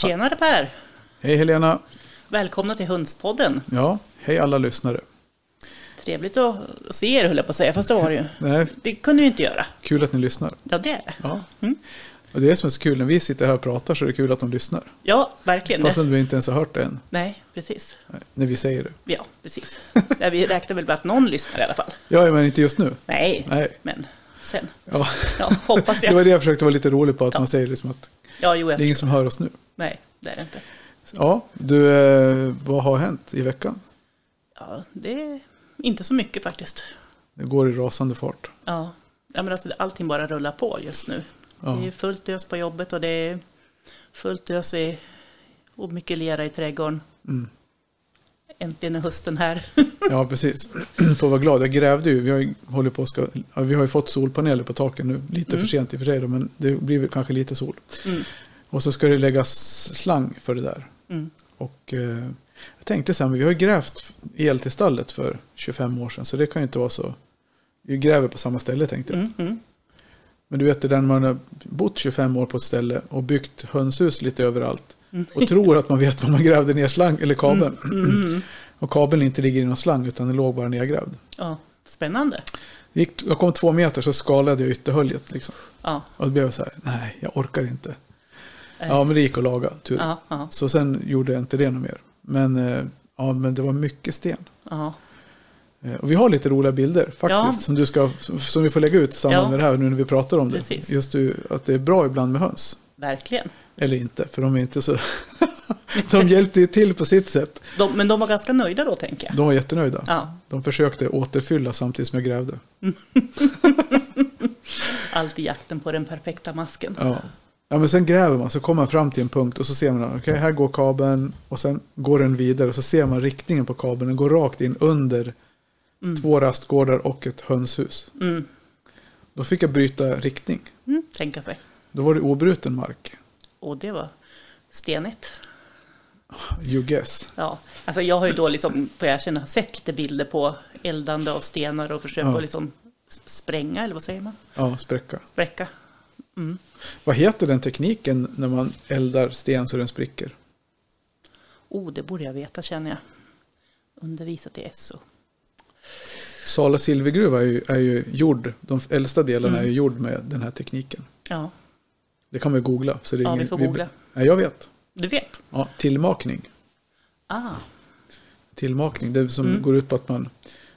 Tjenare Per! Hej Helena! Välkomna till Hundspodden. Ja, hej alla lyssnare. Trevligt att se er höll jag på att säga, fast det var det ju. Nej, Det kunde vi inte göra. kul att ni lyssnar. Ja, det är det. Ja. Mm. Och det är som är så kul, när vi sitter här och pratar så är det kul att de lyssnar. Ja, verkligen. Fastän vi inte ens har hört det än, Nej, precis. Nej, när vi säger det. Ja, precis. Ja, vi räknar väl med att någon lyssnar i alla fall. Ja, men inte just nu. Nej, Nej. men sen. Ja. Ja, hoppas Det jag. var det jag försökte vara lite rolig på, att Ja. man säger liksom att Ja, jo, det är ingen som hör oss nu. Nej, det är det inte. Ja, du, eh, vad har hänt i veckan? Ja, det är inte så mycket faktiskt. Det går i rasande fart. Ja, ja men alltså, allting bara rullar på just nu. Ja. Det är fullt ös på jobbet och det är fullt ös i, och mycket lera i trädgården. Mm. Äntligen är hösten här. Ja, precis. Får vara glad. Jag grävde ju. Vi har ju, håller på ska, vi har fått solpaneler på taken nu. Lite Mm. för sent i och för sig då, men det blir väl kanske lite sol. Mm. Och så ska det läggas slang för det där. Mm. Och eh, jag tänkte så här, men vi har grävt el till stallet för 25 år sedan. Så det kan ju inte vara så. Vi gräver på samma ställe tänkte jag. Mm. Mm. Men du vet det där när man har bott 25 år på ett ställe och byggt hönshus lite överallt. Mm. Och tror att man vet var man grävde ner slang eller kabeln. Mm. Och kabeln inte ligger i någon slang utan den låg bara nedgrävd. Ja, spännande. Gick, jag kom två meter så skalade jag ytterhöljet. Liksom. Ja, Och då blev jag så här, nej jag orkar inte. Eh, Ja men det gick att laga, tur. ja, ja, Så sen gjorde jag inte det något mer. Men, eh, ja, men det var mycket sten. ja. Eh, Och vi har lite roliga bilder faktiskt. Som, du ska, som vi får lägga ut i samband med det här nu när vi pratar om det. Precis. Just att det är bra ibland med höns. verkligen. Eller inte, för de är inte så... de hjälpte ju till på sitt sätt. De, men de var ganska nöjda då, tänker jag. De var jättenöjda. Ja, De försökte återfylla samtidigt som jag grävde. allt i jakten på den perfekta masken. Ja. Ja, men sen gräver man så kommer man fram till en punkt och så ser man, okej här går kabeln och sen går den vidare och så ser man riktningen på kabeln. Den går rakt in under Mm. två rastgårdar och ett hönshus. Mm. Då fick jag bryta riktning. Mm, tänka sig. Då var det obruten mark. Och det var stenigt. You guess. Ja, alltså jag har ju då liksom, får jag erkänna, sett lite bilder på eldande och stenar och försöka Ja. att liksom spränga, eller vad säger man? Ja, spräcka. Spräcka. Mm. Vad heter den tekniken när man eldar sten så den spricker? Oh, det borde jag veta känner jag. Undervisat i SO. Sala silvergruva är ju, är ju gjord, de äldsta delarna Mm. är ju gjord med den här tekniken. Ja, Det kan ju googla. Så det är ja ingen, vi får googla. Nej, jag vet. Du vet? Ja, tillmakning. Ah, Tillmakning, det som Mm. går ut på att man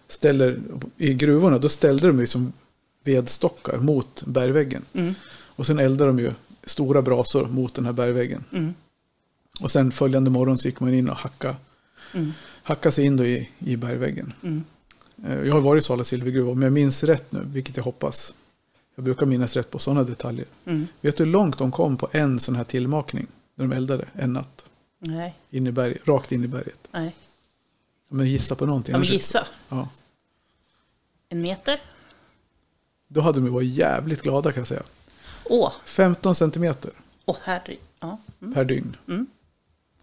ställer, i gruvorna då ställde de ju som vedstockar mot bergväggen. mm, Och sen eldade de ju stora brasor mot den här bergväggen. mm, Och sen följande morgon så gick man in och hacka, mm, hacka sig in i, i bergväggen. mm. Eh, Jag har varit i Sala silvergruva, om jag minns rätt nu, vilket jag hoppas. Jag brukar minnas rätt på sådana detaljer. Mm. Vet du hur långt de kom på en sån här tillmakning? När de eldade en natt. Nej, In i berg, rakt in i berget. nej. Men gissa på någonting. Ja, men gissa. Ja. En meter? Då hade de varit jävligt glada kan jag säga. Åh, 15 centimeter åh herre. Ja, mm. per dygn Mm.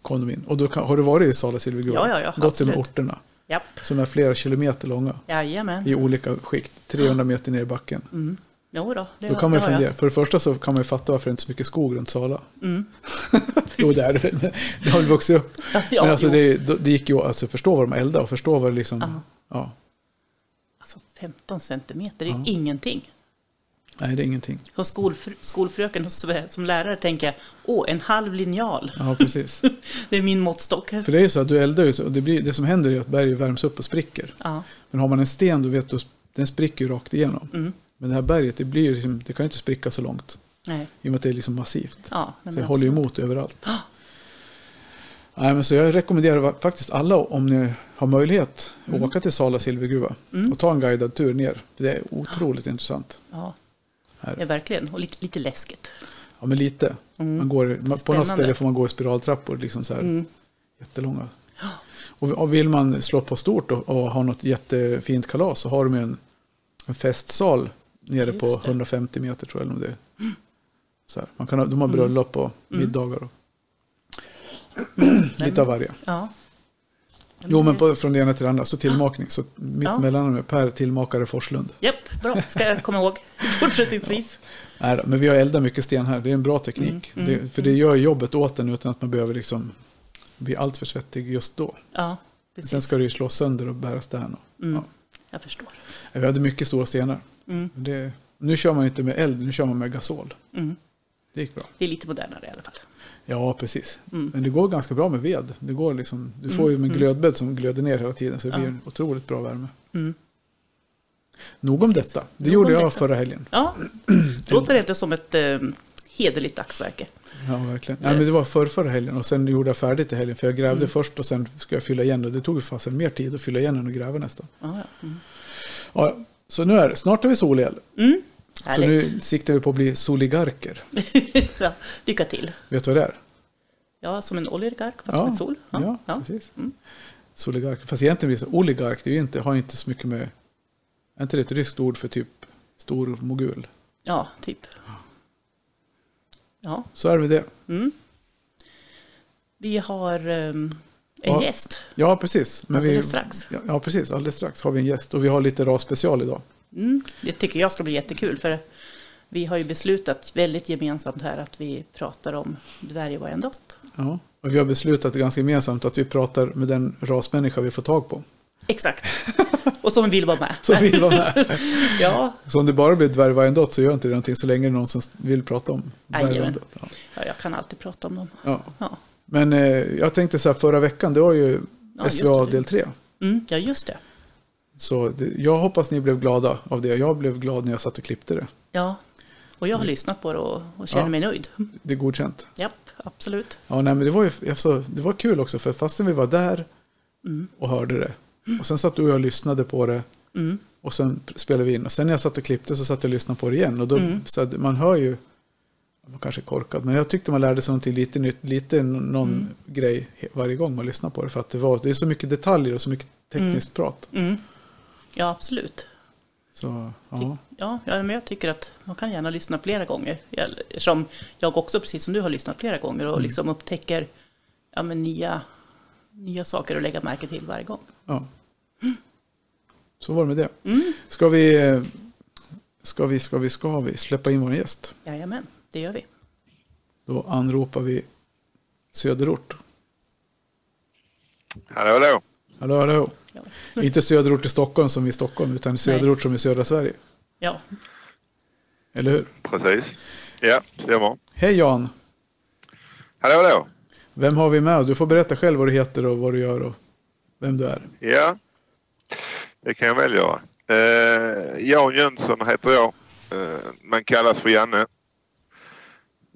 kom de in. Och då kan, har du varit i Sala silvergruva? Ja, ja, ja, Gått till de orterna. Japp, Som är flera kilometer långa. jajamän. I olika skikt. 300 meter ner i backen. Mm. Jo då, det, Då kan man ju fundera. För det första så kan man ju fatta varför det inte är så mycket skog runt Sala. jag. Mm. Jo, det är det väl. men Det har väl vuxit upp. Ja, Men alltså det, det gick ju att alltså, förstå vad de eldade och förstå vad det liksom... Ja. Ja. Alltså 15 centimeter, det är Ja. ingenting. Nej, det är ingenting. Som skolfr skolfröken som, som lärare tänker jag, åh, en halv linjal. Ja, precis. Det är min måttstock. För det är ju så att du eldar ju och det, blir, det som händer är att berget värms upp och spricker. Ja, Men har man en sten då vet du, den spricker ju rakt igenom. mm. Men det här berget, det, blir liksom, det kan ju inte spricka så långt. nej. I och med att det är liksom massivt. Ja, Så det håller ju absolut. emot överallt. Ja. Nej, men så jag rekommenderar faktiskt alla om ni har möjlighet att Mm. åka till Sala silvergruva. Mm. Och ta en guidad tur ner. För det är otroligt intressant. Ja. Ja, verkligen. Och lite, lite läskigt. Ja, men lite. Mm. Man går, man, på något ställe får man gå i spiraltrappor, liksom så här Mm. jättelånga. Och, och vill man slå på stort och, och ha något jättefint kalas så har de en, en festsal nere Just på det. 150 meter tror jag. Eller om det är. Så här. Man kan de har bröllop och Mm. middagar och lite av varje. Ja. Jo, men på, från det ena till det andra. Så tillmakning. Så mitt Ja. mellannamn Per Tillmakare Forslund. Japp, bra. Ska jag komma ihåg fortsättningsvis. Nej då, men vi har eldat mycket sten här. Det är en bra teknik. Mm, det, för det gör jobbet åt en utan att man behöver liksom bli alltför svettig just då. Ja, precis. Sen ska det ju slås sönder och bäras där. Mm, ja. Jag förstår. Vi hade mycket stora stenar. Mm, Det, nu kör man inte med eld, nu kör man med gasol. Mm. Det gick bra. Det är lite modernare i alla fall. Ja, precis. Mm. Men det går ganska bra med ved. Det går liksom, du får ju en glödbädd som glöder ner hela tiden så det blir en otroligt bra värme. Mm. Nog om detta. Det Nog gjorde jag detta. förra helgen. Ja, det låter inte som ett eh, hederligt dagsverke. Ja, verkligen. Nej, men det var för förra helgen och sen gjorde jag färdigt i helgen. För jag grävde först och sen ska jag fylla igen. Och det tog ju fasen mer tid att fylla igen än att gräva nästan. Ja, ja. Mm. Ja, ja. så nu är det. Snart är vi solel. Mm. Så Härligt. nu siktar vi på att bli soligarker. ja, lycka till. Vet du vad det är? Ja, som en oligark fast som en sol. Ja, ja. precis. Mm. Soligark. Fast egentligen blir det så oligark. Det inte, har inte så mycket med... Är inte det ett ryskt ord för typ stor mogul? ja typ. Ja. Så är det med det. Mm. Vi har ehm, en Ja. gäst. Ja, precis. Men Alldeles vi, strax. Ja, ja, precis. Alldeles strax har vi en gäst. Och vi har lite rasspecial idag. Mm. Det tycker jag ska bli jättekul för vi har ju beslutat väldigt gemensamt här att vi pratar om dvärg och Wyandotte. Ja. Och vi har beslutat ganska gemensamt att vi pratar med den rasmänniska vi får tag på. Exakt. Och som vill vara med. Som vill vara med. ja, Så om det bara blir dvärgvajendott så gör inte det någonting så länge det är någon som vill prata om dvärgvajendott. Ja. ja, jag kan alltid prata om dem. Ja. Ja, Men eh, jag tänkte så här, förra veckan, det var ju Ja, SVA del 3. mm, ja just det. Så det, jag hoppas ni blev glada av det. Jag blev glad när jag satt och klippte det. Ja, och jag har lyssnat på det och, och känner Ja. mig nöjd. Det är godkänt. Japp, absolut. Ja, nej, men det var ju alltså, det var kul också, för fastän vi var där Mm. och hörde det. Och sen satt du och jag och lyssnade på det. Mm. Och sen spelade vi in. Och sen när jag satt och klippte så satt jag och lyssnade på det igen. Och då, Mm. så att man hör ju, man kanske är korkad, men jag tyckte man lärde sig någonting lite nytt, lite någon Mm. grej varje gång man lyssnar på det. För att det, var, det är så mycket detaljer och så mycket tekniskt prat. Mm. Ja, absolut. Så, ja. Ja, men jag tycker att man kan gärna lyssna flera gånger. Jag- Som jag också, precis som du, har lyssnat flera gånger och liksom upptäcker ja, men nya, nya saker att lägga märke till varje gång. ja. Så var det med det. Mm. Ska vi, ska vi, ska vi, ska vi släppa in vår gäst? Jajamän, det gör vi. Då anropar vi Söderort. Hallå, hallå. Hallå, hallå. Ja. Inte söderort i Stockholm som i Stockholm, utan söderort som i södra Sverige. Ja, Eller hur? Precis. Ja, stämmer. Hej Jan! Hallå, hallå. Vem har vi med? Du får berätta själv vad du heter och vad du gör och vem du är. Ja, det kan jag väl göra. Eh, Jan Jönsson heter jag. Eh, man kallas för Janne.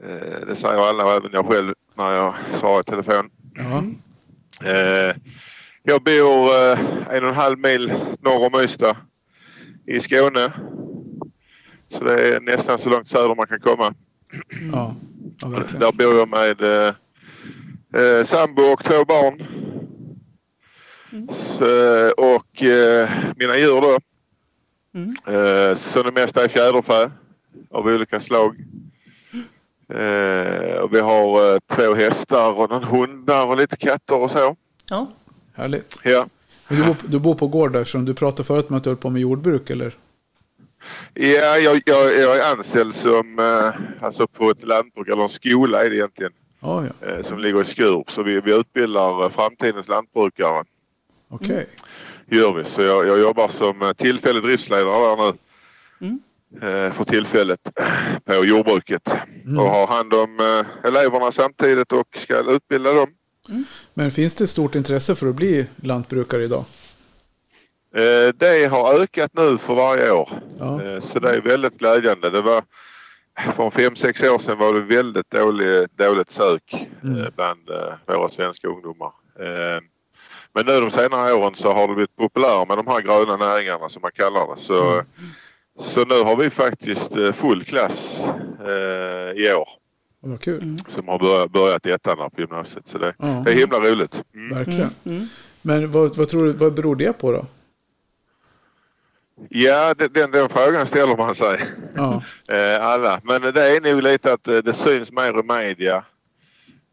Eh, det säger alla och även jag själv när jag svarar i telefon. Ja, Eh, jag bor eh, en och en halv mil norr om Ystad i Skåne. Så det är nästan så långt söder man kan komma. ja, ja verkligen. Där bor jag med eh, eh, sambo och två barn. Så, och eh, mina djur då. Mm. Eh, så det mesta är fjäderfä av olika slag. Eh, och vi har eh, två hästar och någon hundar och lite katter och så. ja, Härligt. Ja. Men du, bor, du bor på gård där, eftersom du pratade förut om att du höll på med jordbruk, eller? Ja, jag, jag, jag är anställd som, eh, alltså på ett lantbruk, eller en skola är det egentligen, Ja, ja. eh, som ligger i Skurup. Så vi, vi utbildar eh, framtidens lantbrukare. Okej. gör vi. Så jag, jag jobbar som tillfällig driftsledare där nu. Mm. För tillfället på jordbruket. Mm. Och har hand om eleverna samtidigt och ska utbilda dem. Men finns det stort intresse för att bli lantbrukare idag? Eh, det har ökat nu för varje år. Ja. Eh, så det är väldigt glädjande. Det var för fem sex år sedan var det väldigt dålig, dåligt sök Mm. eh, bland eh, våra svenska ungdomar. Men nu de senare åren så har det blivit populärt med de här gröna näringarna som man kallar det. Så, Mm. så nu har vi faktiskt full klass i år Vad kul. Mm. som har börjat, börjat i ettan på gymnasiet. Så det, Ja. det är himla roligt. Mm. Verkligen. Mm. Mm. Men vad, vad tror du, vad beror det på då? Ja, det- den, den frågan ställer man sig. Ja, Eh, alla. Men det är nog lite att eh, det syns mer i media.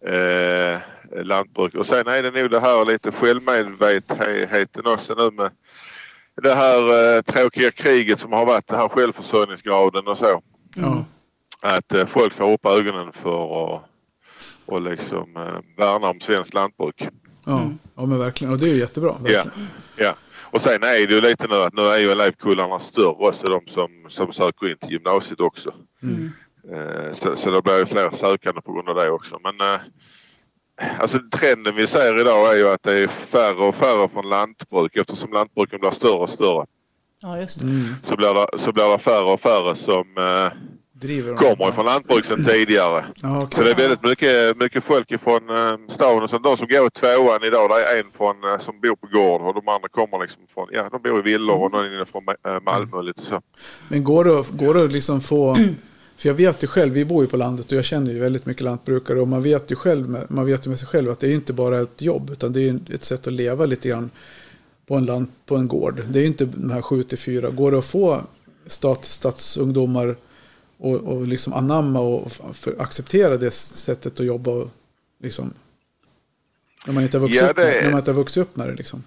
Eh, lantbruk. Och sen är det nog det här lite självmedvetenheten också nu med det här eh, tråkiga kriget som har varit, det här självförsörjningsgraden och så. Ja. Att eh, folk får upp ögonen för att och liksom eh, värna om svenskt lantbruk. Ja. ja, men verkligen. Och det är ju jättebra. Ja, ja. Och sen är det ju lite nu att nu är ju elevkullarna större också de som, som söker in till gymnasiet också. Mm. Eh, Så, så det blir ju fler sökande på grund av det också. Men eh, alltså trenden vi ser idag är ju att det är färre och färre från lantbruk eftersom lantbruken blir större och större. Ja, just det. Mm. Så blir det, så blir det färre och färre som eh, Driver kommer ifrån lantbruk sedan tidigare. Ja, okej. Så det är väldigt mycket, mycket folk ifrån eh, stan så de som går i tvåan idag det är en från, eh, som bor på gård och de andra kommer liksom från, ja de bor i villor och någon inne från eh, Malmö och lite så. Men går det, går det liksom få... För jag vet ju själv, vi bor ju på landet och jag känner ju väldigt mycket lantbrukare och man vet ju själv man vet ju med sig själv att det är inte bara ett jobb utan det är ett sätt att leva lite grann på en, land, på en gård. Det är ju inte de här 7 till 4. Går det att få stat, stadsungdomar och, och liksom anamma och för, acceptera det sättet att jobba och liksom när man inte har vuxit, Ja, det- när man inte har vuxit upp med det liksom.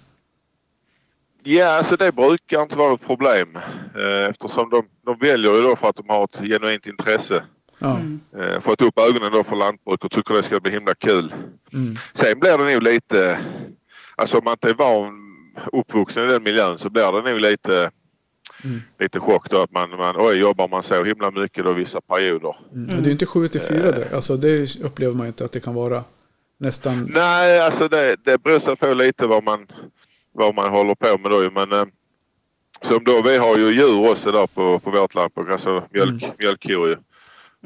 Ja, alltså det brukar inte vara ett problem eh, eftersom de, de väljer ju då för att de har ett genuint intresse. Mm. Eh, fått upp ögonen då för lantbruk och tycker det ska bli himla kul. Mm. Sen blir det nog lite, alltså om man inte är van uppvuxen i den miljön så blir det nog lite, Mm. lite chock då att man, man oj jobbar man så himla mycket då vissa perioder. Mm. Och det är inte 7 till 4 direkt. Alltså det upplever man inte att det kan vara nästan. Nej, alltså det, det beror sig på lite vad man, vad man håller på med då. Men eh, som då, vi har ju djur också där på, på vårt lantbruk, alltså mjölk, mjölkkor ju.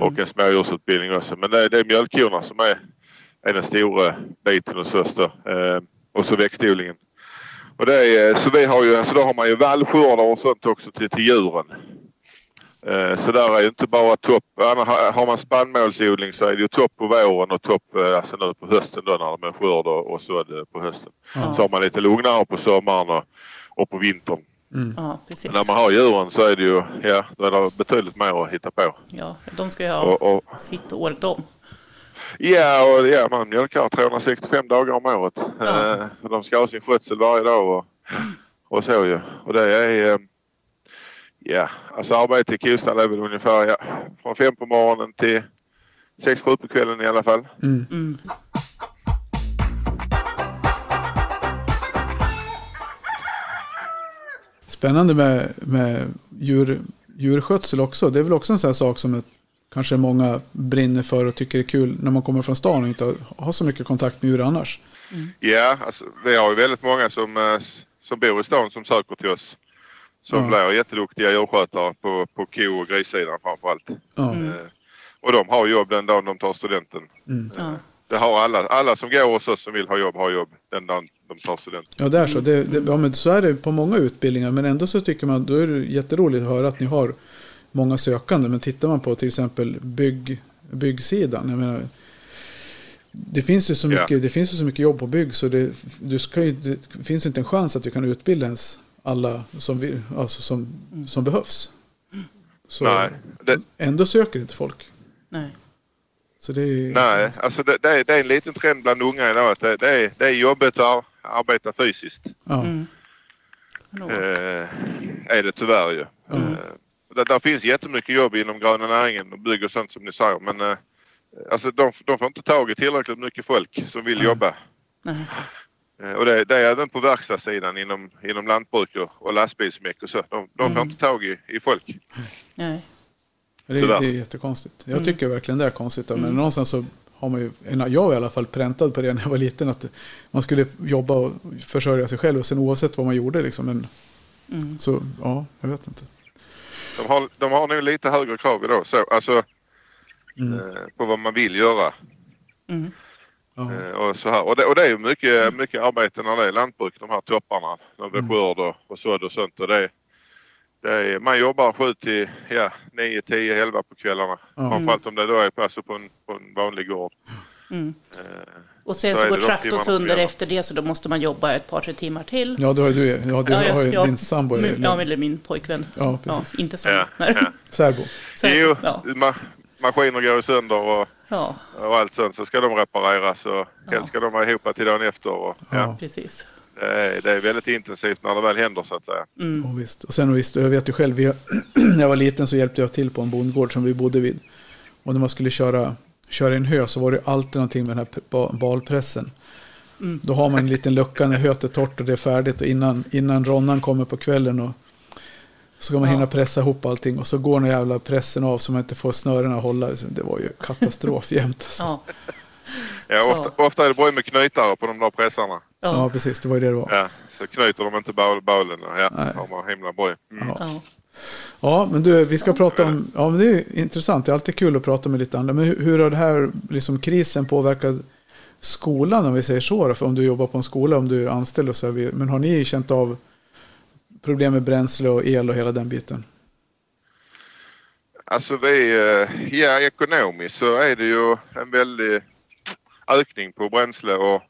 Och en smådjursutbildning också. Men det, det är mjölkkorna som är, är den stora biten hos oss då. Eh, och så växtodlingen. Och det är, så vi har ju, alltså då har man ju vallskördar och sånt också till, till djuren. Eh, Så där är ju inte bara topp. Har- man spannmålsodling så är det ju topp på våren och topp eh, alltså nu på hösten då när det är skörd och, sådd på hösten. Ja. Så har man lite lugnare på sommaren och, och på vintern. Ja, precis. Men när man har djuren så är det ju, ja, då är det betydligt mer att hitta på. Ja, de ska ju ha Och, och, sitt året om. Ja, och ja, man mjölkar 365 dagar om året. Ja. Eh, de ska ha sin skötsel varje dag och, och så ju. Och det är, eh, ja, alltså arbete i kostall är väl ungefär ja, från fem på morgonen till sex, sju på kvällen i alla fall. Mm. Mm. Spännande med, med djur, djurskötsel också. Det är väl också en sån här sak som ett, kanske många brinner för och tycker är kul när man kommer från stan och inte har, så mycket kontakt med djur annars. Ja, alltså, vi har ju väldigt många som, eh, som bor i stan som söker till oss. Som Ja. blir jätteduktiga djurskötare på, på ko och grissidan framförallt. Ja. Mm. Eh, och de har jobb den dagen de tar studenten. Mm. Ja. Det har alla. Alla som går hos oss som vill ha jobb har jobb den dagen de tar studenten. Ja, där så. Det, det, ja, men så är det på många utbildningar. Men ändå så tycker man då är det jätteroligt att höra att ni har många sökande. Men tittar man på till exempel bygg, byggsidan. Jag menar, det finns ju så Ja. mycket, det finns ju så mycket jobb på bygg så det, du ska ju, det finns inte en chans att du kan utbilda ens alla som, vi, alltså som, som behövs. Så Nej, det, ändå söker inte folk. Nej. Så det är nej alltså det, det, är, det är en liten trend bland unga idag att det, det, är, det är jobbigt att arbeta fysiskt. Ja, Mm. Eh, är det tyvärr ju. Mm. Eh, där, där finns jättemycket jobb inom gröna näringen och bygg och sånt som ni säger. Men eh, alltså de, de får inte tag i tillräckligt mycket folk som vill jobba. Eh, Och det, det är även på verkstadssidan inom, inom lantbruk och, och lastbilsmek och så. De, de får Mm. inte tag i, i folk. Nej. det, är, det är jättekonstigt. Jag Mm. tycker verkligen det är konstigt. Men Mm. någonstans så har man ju, jag var i alla fall präntad på det när jag var liten. Att man skulle jobba och försörja sig själv. Och sen oavsett vad man gjorde liksom. Men, Mm. så ja, jag vet inte. De har, de har nog lite högre krav idag. Så, alltså Mm. eh, på vad man vill göra. Mm. Eh, och, så här. Och, det, och det är mycket, mycket arbete när det är lantbruk, de här topparna. När det är Mm. skörd och, och sådd och sånt. Och det, det är, man jobbar 7 till ja, 9, 10, 11 på kvällarna. Ja. Framförallt om det då är alltså på, en, på en vanlig gård. Mm. Eh, Och sen så är går det traktorn sönder efter det så då måste man jobba ett par, tre timmar till. ja, det har ju du. Ja, du har ju din sambo. Min, ja, eller min pojkvän. Ja, Ja, precis. inte sambo. ja, ja. Särbo. Sen, Jo, ja. ma- maskiner går sönder och Ja, och allt sånt så ska de repareras och helst ska de vara ihop till dagen efter. Och, ja. Ja. precis. det, är, det är väldigt intensivt när det väl händer så att säga. Mm. Och visst. Och sen visst, jag vet ju själv, vi, när jag var liten så hjälpte jag till på en bondgård som vi bodde vid. Och när man skulle köra, köra en hö så var det alltid någonting med den här ba- balpressen. Mm. Då har man en liten lucka när höet är torrt och det är färdigt och innan, innan ronnan kommer på kvällen och så ska man Ja. hinna pressa ihop allting och så går den jävla pressen av så man inte får snörena att hålla. Det var ju katastrof jämt. Alltså. Ja, Ja, ofta, ofta är det bra med knytare på de där pressarna. Ja. ja, precis. Det var ju det det var. Ja, så knyter de inte och Ja, Nej. har man himla bra. Mm. Ja ja. Men du, vi ska prata om... Ja, men det är intressant. Det är alltid kul att prata med lite andra. Men hur, hur har det här liksom, krisen påverkat skolan, om vi säger så? Då? För om du jobbar på en skola, om du är anställd och så. Vi- men har ni känt av problem med bränsle och el och hela den biten? Alltså vi, eh, ja ekonomiskt så är det ju en väldig ökning på bränsle och,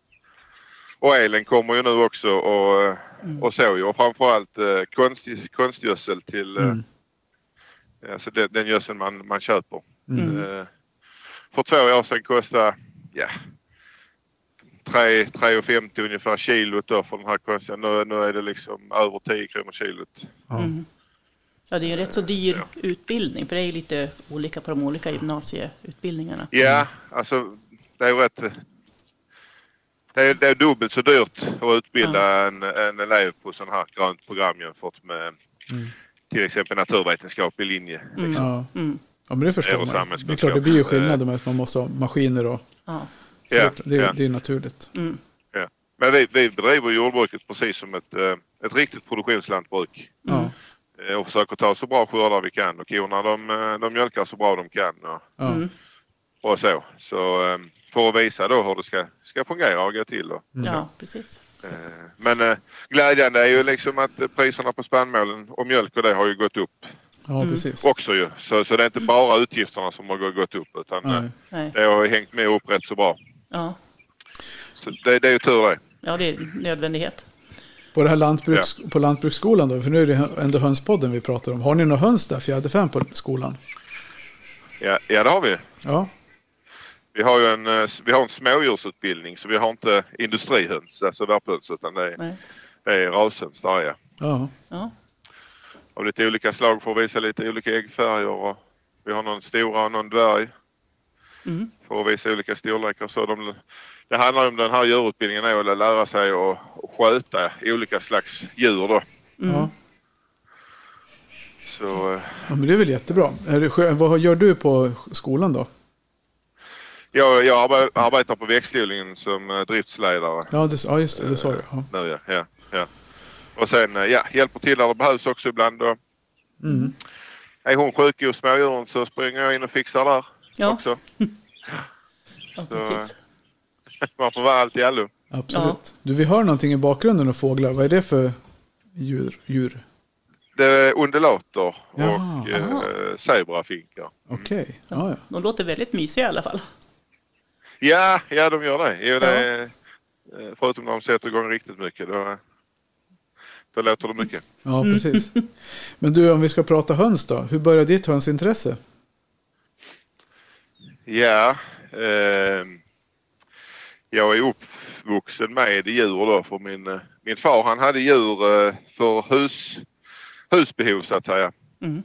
och elen kommer ju nu också och, eh, eh, och så ju. Och framförallt eh, konst, konstgödsel till eh, Mm. alltså den, den gödseln man, man köper. Mm. Eh, för två år sedan kostade ja, 3,50 ungefär kilot då för den här konstgödseln. Nu, nu är det liksom över 10 kronor kilot. Ja. Mm. Ja, det är en rätt så dyr utbildning, för det är lite olika på de olika gymnasieutbildningarna. Ja, alltså det är rätt. Det är, det är dubbelt så dyrt att utbilda en, en elev på sån här grönt program jämfört med Mm. till exempel naturvetenskaplig linje. Mm. Ja. Mm. ja, men det förstår Eller man. Det är klart, det blir ju skillnad med att man måste ha maskiner och... Ja. Så Ja, det, ja. det är naturligt. Mm. Men vi, vi bedriver jordbruket precis som ett, eh, ett riktigt produktionslantbruk. Ja. Eh, Och försöker ta så bra skördar vi kan och korna de, eh, de mjölkar så bra de kan och, Ja. Mm. och så. Så eh, för att visa då hur det ska, ska fungera och gå till. Och, ja, precis. Eh, Men eh, glädjande är ju liksom att eh, priserna på spannmålen och mjölk och det har ju gått upp ja, Mm. precis. också ju. Så, så det är inte bara utgifterna som har gå- gått upp utan Nej. Det har ju hängt med upp rätt så bra. Ja. Så det, det är ju tur det. ja, det är nödvändighet. På, det här lantbruks, på lantbruksskolan då, för nu är det ändå hönspodden vi pratar om. Har ni några höns där, fjäderfän på skolan? Ja, ja det har vi. Ja, Vi har ju en, eh, vi har en smådjursutbildning så vi har inte industrihöns, alltså värphöns utan det är, Nej. det är rashöns där ja. ja. Ja. Av lite olika slag för att visa lite olika äggfärger och vi har någon stora och någon dvärg. Mm. för att visa olika storlekar. Så de, det handlar om den här djurutbildningen är att lära sig att, sköta olika slags djur då. Mm. ja. Så eh, ja men det är väl jättebra. Är det, skö- vad gör du på skolan då? Jag, jag arbe- arbetar på växtodlingen som eh, driftsledare Ja, det, ja just det, det sa du. Ja. nu ja. ja, ja. Och sen eh, ja, hjälper till där det behövs också ibland. Då. Mm. Är hon sjuk hos smådjuren så springer jag in och fixar där Ja. också. ja, Så, precis. Man får vara allt i allo. Absolut. Du, vi hör någonting i bakgrunden av fåglar. Vad är det för djur? djur? Det är undulater och eh, zebrafinkar. Okej, ja, ja. De låter väldigt mysiga i alla fall. Ja, ja de gör det. Jo, det är, eh, förutom när de sätter igång riktigt mycket. Då, då låter det mycket. Ja, precis. Men du, om vi ska prata höns då. Hur började ditt hönsintresse? Ja, eh, jag är uppvuxen med djur då för min, eh, min far han hade djur eh, för hus, husbehov så att säga. Mm.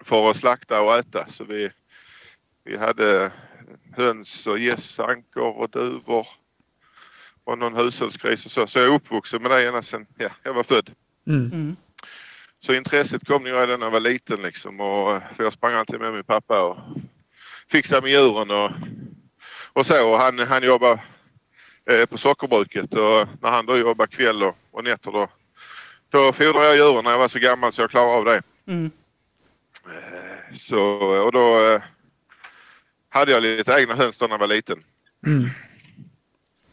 För att slakta och äta. Så vi, vi hade höns och gäss, ankor och duvor och någon hushållsgris och så. Så jag är uppvuxen med det ända sedan ja, jag var född. Mm. Mm. Så intresset kom nog redan när jag var liten liksom. Och, för jag sprang alltid med min pappa och fixade med djuren och, och så. Och han, han jobbade eh, på sockerbruket och när han då jobbade kväll och, och nätter då, då fodrade jag djuren när jag var så gammal så jag klarade av det. Mm. Så, och då eh, hade jag lite egna höns då när jag var liten. Mm.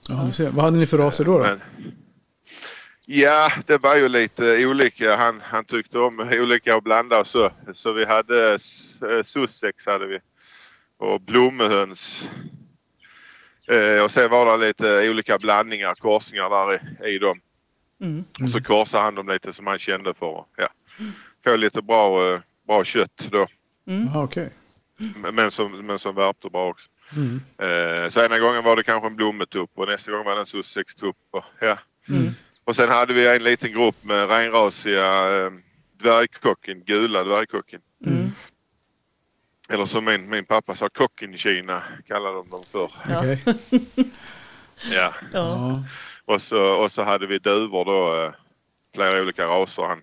Ja, vi ser. Vad hade ni för raser då? då? Men, ja, det var ju lite olika. Han, han tyckte om olika att blanda och så. Så vi hade eh, sussex hade vi. Och blommehöns. Eh, och sen var det lite olika blandningar, korsningar där i, i dem. Mm. Och så korsade han dem lite som han kände för ja, få lite bra, eh, bra kött då. Mm. Jaha, okej. Men som, men som värpte bra också. Mm. Eh, så ena gången var det kanske en blommetupp och nästa gång var det en sussextupp. Och, ja. Mm. och sen hade vi en liten grupp med renrasiga eh, dvärgkocken, gula dvärgkocken. Mm. Eller som min, min pappa sa, kocken i Kina kallade de dem för. Ja. Ja. Ja. Och, så, och så hade vi duvor då, eh, flera olika raser. Han,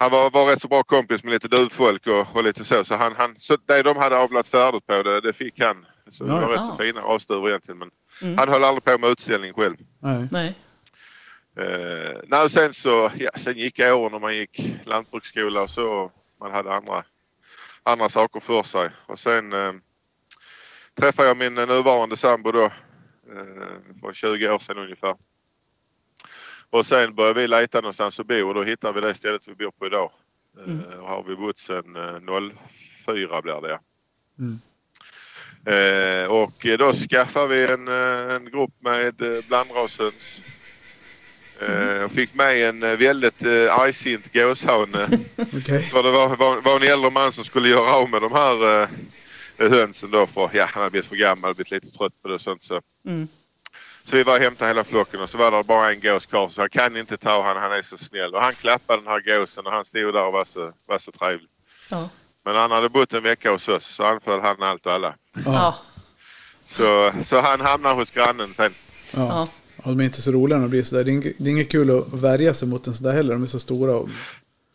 han var, var rätt så bra kompis med lite duvfolk och, och lite så. Så, han, han, så det de hade avlat färdigt på det, det fick han. Så det Ja. var rätt Ja. så fina rasduvor egentligen. Men Mm. han höll aldrig på med utställning själv. Nej. Nej. Nej, sen så, ja, sen gick åren när man gick lantbruksskola och så. Man hade andra, andra saker för sig. Och sen eh, träffade jag min nuvarande sambo då. Eh, för 20 år sedan ungefär. Och sen började vi leta någonstans att bo och då hittade vi det stället vi bor på idag. Mm. och har vi bott sedan eh, 04 blir det. Mm. Eh, och då skaffade vi en, eh, en grupp med eh, blandrashöns. Eh, och fick med en väldigt eh, argsint gåshane. Okej. För det var, var, var en äldre man som skulle göra av med de här eh, hönsen då för ja, han hade blivit för gammal, blivit lite trött på det och sånt. Så. Mm. Så vi var och hämtade hela flocken och så var det bara en gås kvar så han kan inte ta han, han är så snäll. Och han klappade den här gåsen och han stod där och var så, var så trevlig. Ja. Men han hade bott en vecka hos oss så anföll han allt och alla. Ja. Så, så han hamnade hos grannen sen. Ja. Ja. Ja, de är inte så roliga när de blir sådär. Det är inget, det är inget kul att värja sig mot en sådär heller. De är så stora. Och,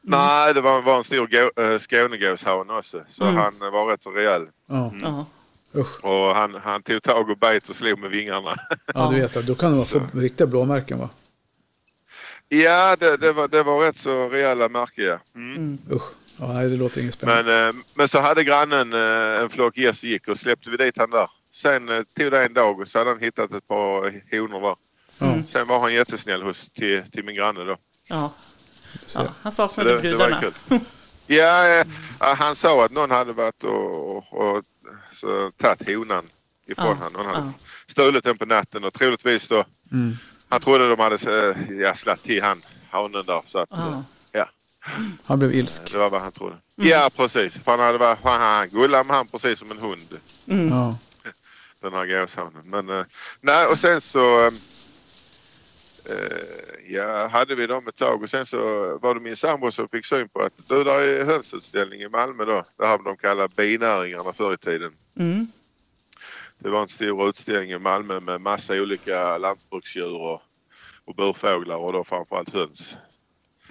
Nej, det var, var en stor gå, äh, Skånegåshane också. Så Mm. han eh, var rätt så rejäl. ja. Ja. Usch. Och han, han tog tag och bet och slog med vingarna. Ja, du vet. det. Då kan de få riktiga blåmärken va? ja, det, det, var, det var rätt så rejäla märken ja. Mm. Mm. Usch. Ja, nej, det låter inget spännande. Men, eh, men så hade grannen eh, en flock gäss och gick och släppte vi dit han där. Sen eh, tog det en dag och så hade han hittat ett par honor där. Mm. Sen var han jättesnäll hos, till, till min granne då. Ja. så. ja. Han saknade det, det brudarna. Ja, eh, han sa att någon hade varit och, och, och så, tagit honan ifrån Ja, honom. Någon hade ja. stulit den på natten och troligtvis då. Mm. Han trodde de hade eh, ja, slatt till han, hanen där. Så att, Ja. eh, ja, Han blev ilsk. det var vad han trodde. Mm. Ja, precis. För han hade varit, han, han gullade med han precis som en hund. Mm. Den här gåshanen. Men eh, nej, och sen så eh, ja, hade vi dem ett tag och sen så var det min sambo som fick syn på att du, där är hönsutställning i Malmö då. Det här de kallar binäringarna förr i tiden. Mm. Det var en stor utställning i Malmö med massa olika lantbruksdjur och, och burfåglar och då framförallt höns.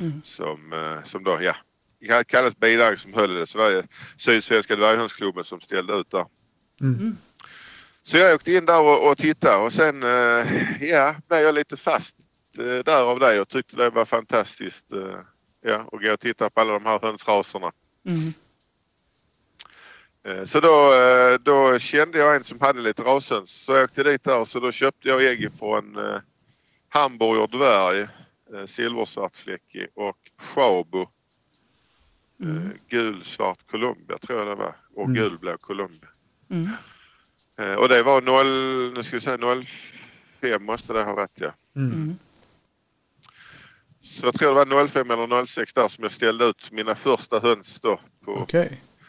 Mm. Som, eh, som då, ja, det kallas binäring som höll det. Det Sydsvenska dvärghönsklubben som ställde ut där. Mm. Så jag åkte in där och, och tittade och sen eh, ja, blev jag lite fast eh, där av det och tyckte det var fantastiskt. Eh, ja, att gå och titta på alla de här hönsraserna. Mm. Eh, så då, eh, då kände jag en som hade lite rashöns. Så jag åkte dit där så då köpte jag ägg från eh, Hamburger dvärg, eh, silversvartfläckig och Schabo. Eh, Mm. gul-svart Columbia tror jag det var. Och Mm. gulblå Columbia. Mm. Eh, och det var 0, nu ska vi säga 05 måste det ha varit ja. Mm. Så jag tror det var 05 eller 06 där som jag ställde ut mina första höns då på.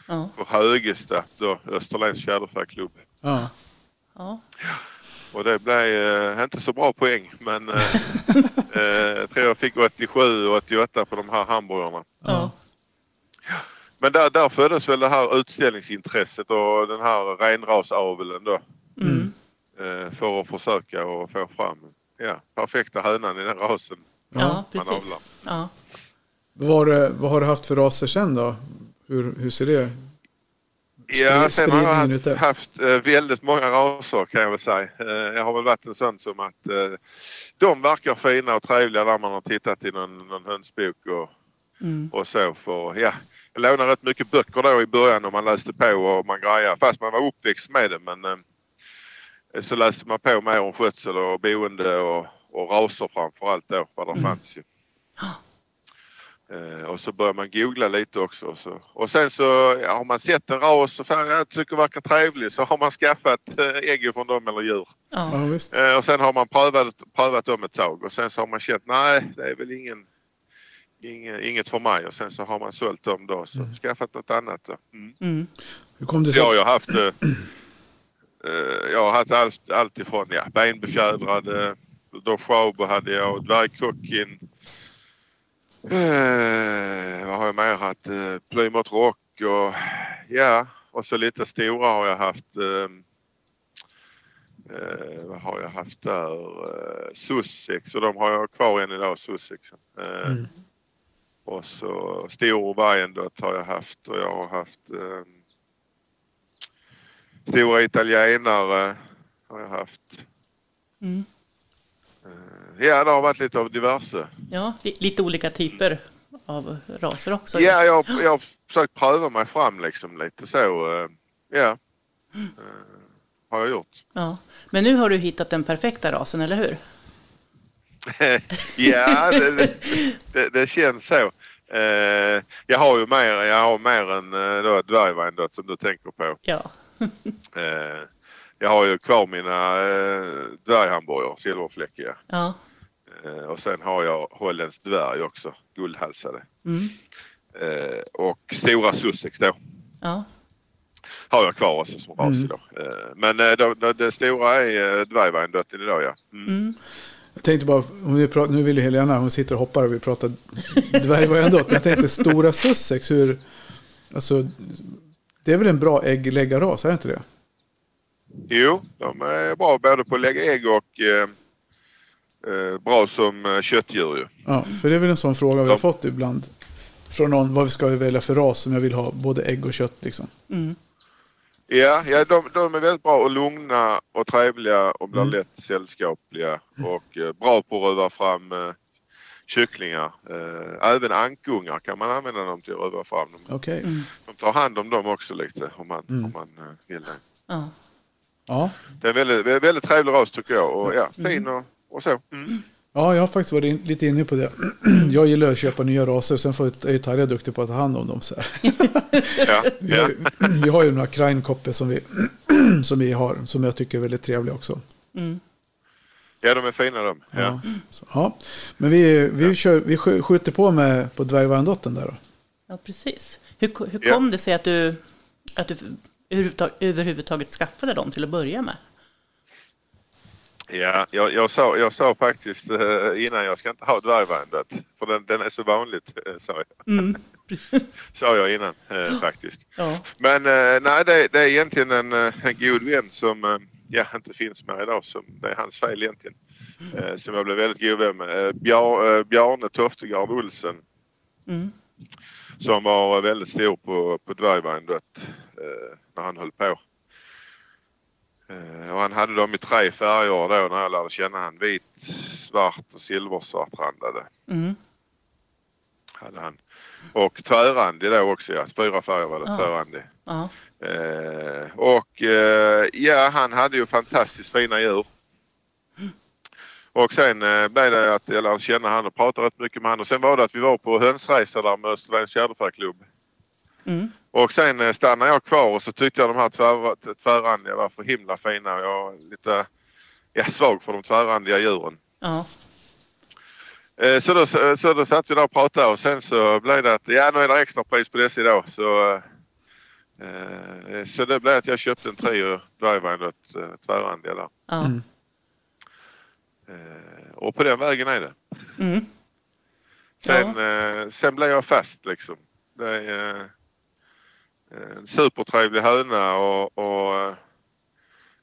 Ja. på Högesta då, Österlens fjäderfäklubb. Ja. Ja. Och det blev eh, inte så bra poäng men eh, eh, jag tror jag fick 87 och 88 på de här hamburgarna. Ja. Men där, där föddes väl det här utställningsintresset och den här renrasaveln då. Mm. Eh, för att försöka och få fram ja, perfekta hönan i den rasen Ja, precis. Ja. Vad, har du, vad har du haft för raser sen då? Hur, hur ser det Ja, sen har jag haft, haft eh, väldigt många raser kan jag väl säga. Eh, jag har väl varit en sån som att eh, de verkar fina och trevliga där man har tittat i någon, någon hönsbok och, Mm. och så. För, ja, jag lånade rätt mycket böcker då i början och man läste på och man grejade. Fast man var uppväxt med det men så läste man på mer om skötsel och boende och, och raser framför allt då vad det Mm. fanns ju. Eh, och så börjar man googla lite också. Och, så. och sen så ja, har man sett en ras och fan, jag tycker verkar trevlig så har man skaffat eh, ägg från dem eller djur. Ja. Ja, visst. Eh, och sen har man prövat, prövat dem ett tag och sen så har man känt nej det är väl ingen, ingen, inget för mig och sen så har man sålt dem då så skaffat något annat. Då. Mm. Mm. Hur kom det Så jag har sig? haft eh, Eh, jag har haft allt, allt ifrån ja, benbefjädrade, Doshabo hade jag, dvärgkockin. Eh, vad har jag mer haft? Eh, Plymouth Rock och ja, och så lite stora har jag haft. Eh, eh, vad har jag haft där? Eh, Sussex och de har jag kvar än idag, Sussexen. Eh, Mm. Och så stor Wyandotte har jag haft och jag har haft eh, stora italienare har jag haft. Mm. Eh, ja, det har varit lite av diverse. Ja, li- lite olika typer av raser också. Ja, jag, jag har försökt pröva mig fram liksom lite så. eh, ja, eh, har jag gjort. ja. Men nu har du hittat den perfekta rasen, eller hur? ja, det, det, det, det känns så. Jag har ju mer, jag har mer än då dvärgvindot som du tänker på. Ja. Jag har ju kvar mina eh, dvärghamburgare, silverfläckiga. Ja. Eh, och sen har jag holländsk dvärg också, guldhalsade. Mm. Eh, och stora sussex då Ja. har jag kvar också som ras Mm. idag. Eh, men eh, då, då, det stora är eh, dvärgvindotten idag ja. Mm. Mm. Jag tänkte bara, om vi pratar, nu vill ju Helena, hon sitter och hoppar och vi pratar. Men jag tänkte stora Sussex, hur... Alltså, det är väl en bra äggläggarras, är det inte det? Jo, de är bra både på att lägga ägg och eh, eh, bra som eh, köttdjur ju. Ja, för det är väl en sån fråga vi har fått ibland. Från någon, vad ska vi välja för ras som jag vill ha både ägg och kött liksom. Mm. Ja, ja de, de är väldigt bra och lugna och trevliga och blir Mm. lätt sällskapliga och eh, bra på att röva fram eh, kycklingar. Eh, även ankungar kan man använda dem till att röva fram. De, Okej. Mm. de tar hand om dem också lite om man, Mm. om man eh, vill det. Ja. Ja. Det är en väldigt, väldigt, trevlig ras tycker jag och ja, Mm. fin och, och så. Mm. ja, jag har faktiskt varit in, lite inne på det. Jag gillar att köpa nya raser, sen får, är ju Tarja duktig på att ta hand om dem. Så här. Ja, Vi, har, ja. vi har ju några Kreinkoppe som vi, som vi har, som jag tycker är väldigt trevliga också. Mm. ja, de är fina de. Ja. Ja. Så, ja. Men vi, vi, kör, vi skj- skjuter på med på dvärgvarandotten där då. ja, precis. Hur, hur Ja. kom det sig att du, att du överhuvudtaget, skaffade dem till att börja med? Ja, jag, jag, sa, jag sa faktiskt eh, innan jag ska inte ha dvärgvandret för den, den är så vanligt, eh, sa jag. Mm. Sa jag innan eh, faktiskt. Ja. Men nej, det, det är egentligen en, en god vän som ja, inte finns med idag. Som, det är hans fel egentligen. Eh, som jag blev väldigt god vän med. Bjar, Bjarne Toftegard Olsen Mm. Som var väldigt stor på, på dvärgvandret eh, när han höll på. Eh, och han hade dem i tre färger då när jag lärde känna han. Vit, svart och silversvartrandade Mm. hade han. Och tvärrandig då också ja. Fyra färger var det Ja. tvärrandig. Ja. Eh, och eh, ja, han hade ju fantastiskt fina djur. Och sen eh, blev det att jag lärde känna han och pratade rätt mycket med han. Och sen var det att vi var på hönsresa där med Österlens fjäderfäklubb. Mm. Och sen eh, stannade jag kvar och så tyckte jag de här tvär, tvärrandiga var för himla fina. Jag är lite ja, svag för de tvärrandiga djuren. Ja. Eh, Så då, så då satt vi där och pratade och sen så blev det att ja nu är det extra pris på dessa idag. Så, eh, så det blev att jag köpte en trio Dryvine och ett eh, tvärrandiga där. Ja. Mm. Eh, och på den vägen är det. Mm. Sen, eh, sen blev jag fast liksom. Det är eh, en supertrevlig höna och, och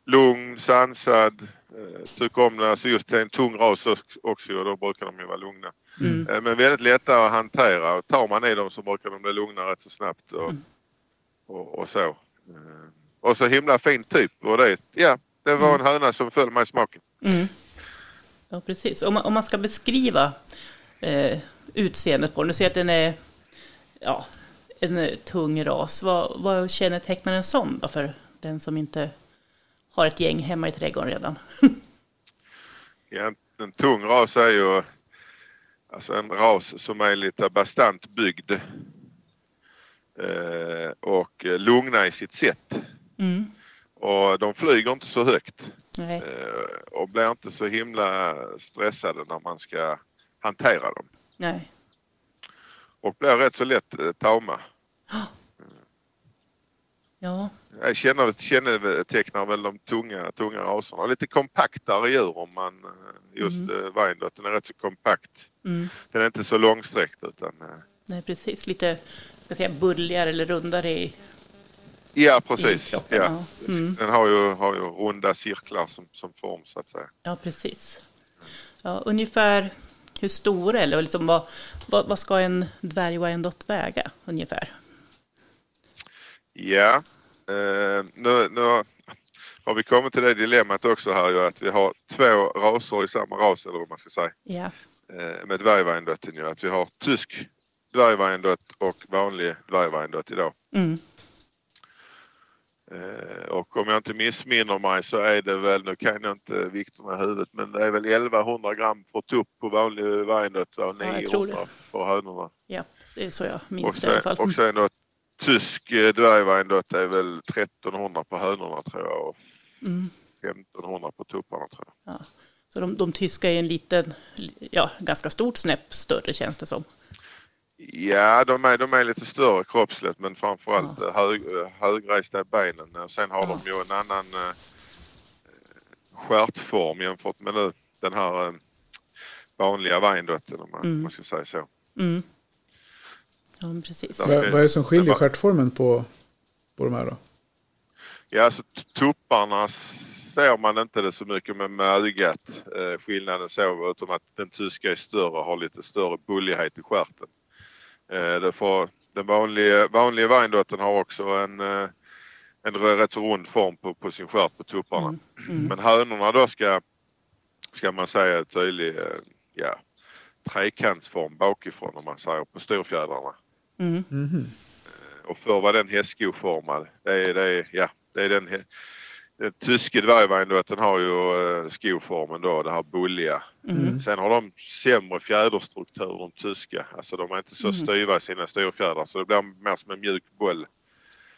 lugn, sansad. Tycker om det. Alltså just en tung ras också- och då brukar de ju vara lugna. Mm. Men väldigt lätta att hantera. Och tar man i dem så brukar de bli lugna rätt så snabbt och, Mm. och, och så. Och så himla fin typ. Och det, ja, det var en höna som föll mig i smaken. Mm. Ja, precis. Om man, om man ska beskriva eh, utseendet på den, du ser att den är ja, en eh, tung ras. Vad, vad kännetecknar en sån då för den som inte har ett gäng hemma i trädgården redan? Ja, en, en tung ras är ju alltså en ras som är lite bastant byggd. Eh, och eh, lugna i sitt sätt. Mm. Och de flyger inte så högt. Nej. Eh, och blir inte så himla stressade när man ska hantera dem. Nej. Och blir rätt så lätt eh, tama. Ja, Jag känner, kännetecknar väl de tunga, tunga raserna. Lite kompaktare djur om man eh, just Mm. Wyandotte. Den är rätt så kompakt. mm. Den är inte så långsträckt utan Nej, precis. Lite ska jag säga, bulligare eller rundare i, Ja precis. Ja. Mm. Den har ju, har ju runda cirklar som, som form så att säga. ja, precis. Ja, ungefär hur stora eller liksom vad, vad, vad ska en dvärg Wyandotte väga ungefär? Ja, eh, nu, nu har vi kommit till det dilemmat också här ju att vi har två raser i samma ras eller vad man ska säga. Ja, Eh, med dvärgvyandotten ju. Att vi har tysk dvärgvyandott och vanlig dvärgvyandott idag. mm. Eh, och om jag inte missminner mig så är det väl, nu kan jag inte vikterna i huvudet, men det är väl 1100 gram för tupp på vanlig Wyandotte och Ja, jag tror 900 för hönorna. ja, det är så jag Och minns det i alla sen, fall. och sen då tysk eh, dvärgvyandotte är väl 1300 på hönorna tror jag och Mm. 1500 på tupparna tror jag. Ja. Så de, de tyska är en liten, ja, ganska stort snäpp större känns det som. Ja, de är, de är lite större kroppsligt men framförallt ja. hög, högresta i benen. Och Sen har Ja. de ju en annan eh, stjärtform jämfört med nu den här eh, vanliga Wyandotten om man, Mm. man ska säga så. Mm. Ja, precis. Vad, vad är det som skiljer stjärtformen på, på de här då? Ja, alltså tupparna ser man inte det så mycket med, med ögat. Eh, skillnaden så utom att den tyska är större och har lite större bullighet i stjärten. Eh, den vanliga, vanliga Wyandotten har också en, eh, en rätt så rund form på, på sin stjärt på tupparna. Mm. Mm. Men hönorna då ska, ska man säga tydlig eh, ja, trekantsform bakifrån om man säger på storfjädrarna. Mm. Mhm. Och förr var den hästskoformad. Det är, det är, ja, det är den, den tyske dvärgvyandotten har ju eh, skoformen då, det här bulliga. Mm. Sen har de sämre fjäderstruktur de tyska. Alltså de är inte så Mm. styva i sina storfjädrar så det blir mer som en mjuk boll.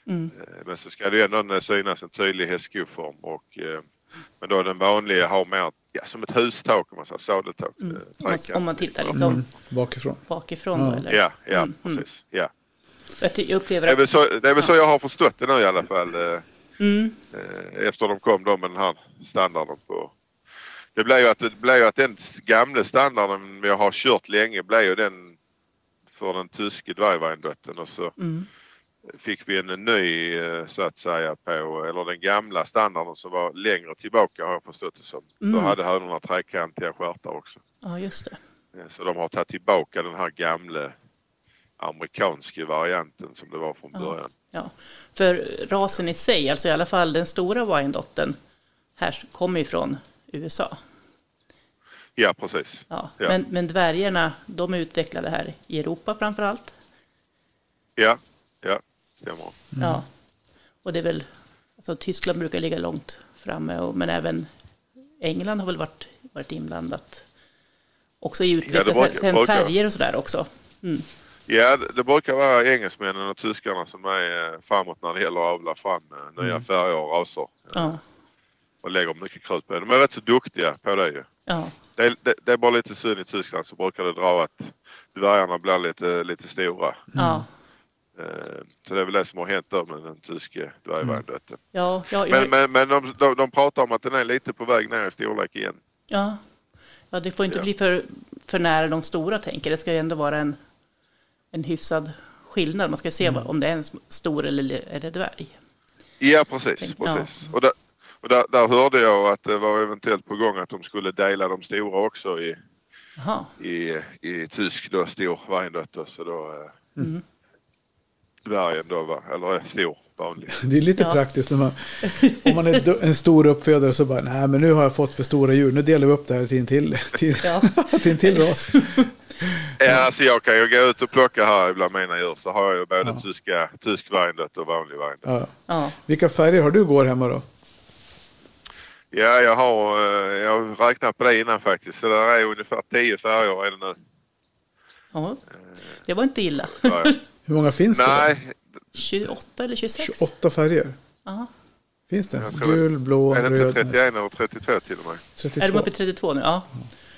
Mm. Eh, Men så ska det ju ändå synas en tydlig hästskoform och eh, men då den vanliga har mer ja, som ett hustak om man säger, sadeltak. Mm. Om man- tittar liksom Mm. Bakifrån. bakifrån Ja. då, eller? Ja, ja Mm, mm. precis. Ja. Jag, upplever Det är väl så, det är väl så jag har förstått det nu i alla fall. Mm. eh, efter de kom då med den här standarden på. Det blev ju att, det blev att den gamla standarden vi har kört länge blev ju den för den tyske dvärgvyandotten och så Mm. fick vi en ny eh, så att säga på, eller den gamla standarden som var längre tillbaka har jag förstått det som. Då Mm. hade hönorna trekantiga stjärtar också. Ja, just det. Så de har tagit tillbaka den här gamla amerikanska varianten som det var från Ja. början. Ja. För rasen i sig, alltså i alla fall den stora Wyandotten, här kommer ju från USA. Ja precis. Ja. Ja. Men, men dvärgarna, de är utvecklade här i Europa framför allt. Ja, ja, stämmer. Ja. Och det är väl, alltså Tyskland brukar ligga långt framme, och, men även England har väl varit, varit inblandat. Också i utveckling, brukar- sen, sen färger och sådär också. Mm. Ja, det, brukar vara engelsmännen och tyskarna som är eh, framåt när det gäller att avla fram eh, nya färger och raser. Ja, Och lägger mycket krut på det. De är rätt så duktiga på det ju. ja, Det är, det, det är bara lite synd i Tyskland så brukar det dra att dvärgarna blir lite, lite stora. ja. Eh, Så det är väl det som har hänt då med den tyske dvärgvärndotten. Ja, ja, Men, ja, men, men de, de, de pratar om att den är lite på väg ner i storlek igen. ja. ja, det får inte Ja. bli för, för nära de stora tänker Det ska ju ändå vara en, en hyfsad skillnad. Man ska se vad- om det är en stor eller, eller dvärg. Ja precis, precis. Och, där, och där, där hörde jag att det var eventuellt på gång att de skulle dela de stora också i, i, i tysk då, stor Wyandotte. Så då eh, Mm. dvärgen då var, eller stor, vanlig. Det är lite Ja. praktiskt när man, om man är en stor uppfödare så bara, nej men nu har jag fått för stora djur, nu delar vi upp det här till en till, till, ja. till, en till ras. Ja, alltså jag kan ju gå ut och plocka här bland mina djur så har jag ju både Ja. tyska, tysk Wyandotte och vanlig Wyandotte. Ja. ja. Vilka färger har du går hemma då? Ja, jag har, eh, jag har räknat på det innan faktiskt. Så det är ungefär 10 färger är det nu. ja. Det var inte illa. Hur många finns det? Då? Nej, 28 eller 26? 28 färger. Ja. Finns det? Gul, blå, är det inte röd, 31 eller 32 till och med? Är de 32. uppe i 32 nu? Ja.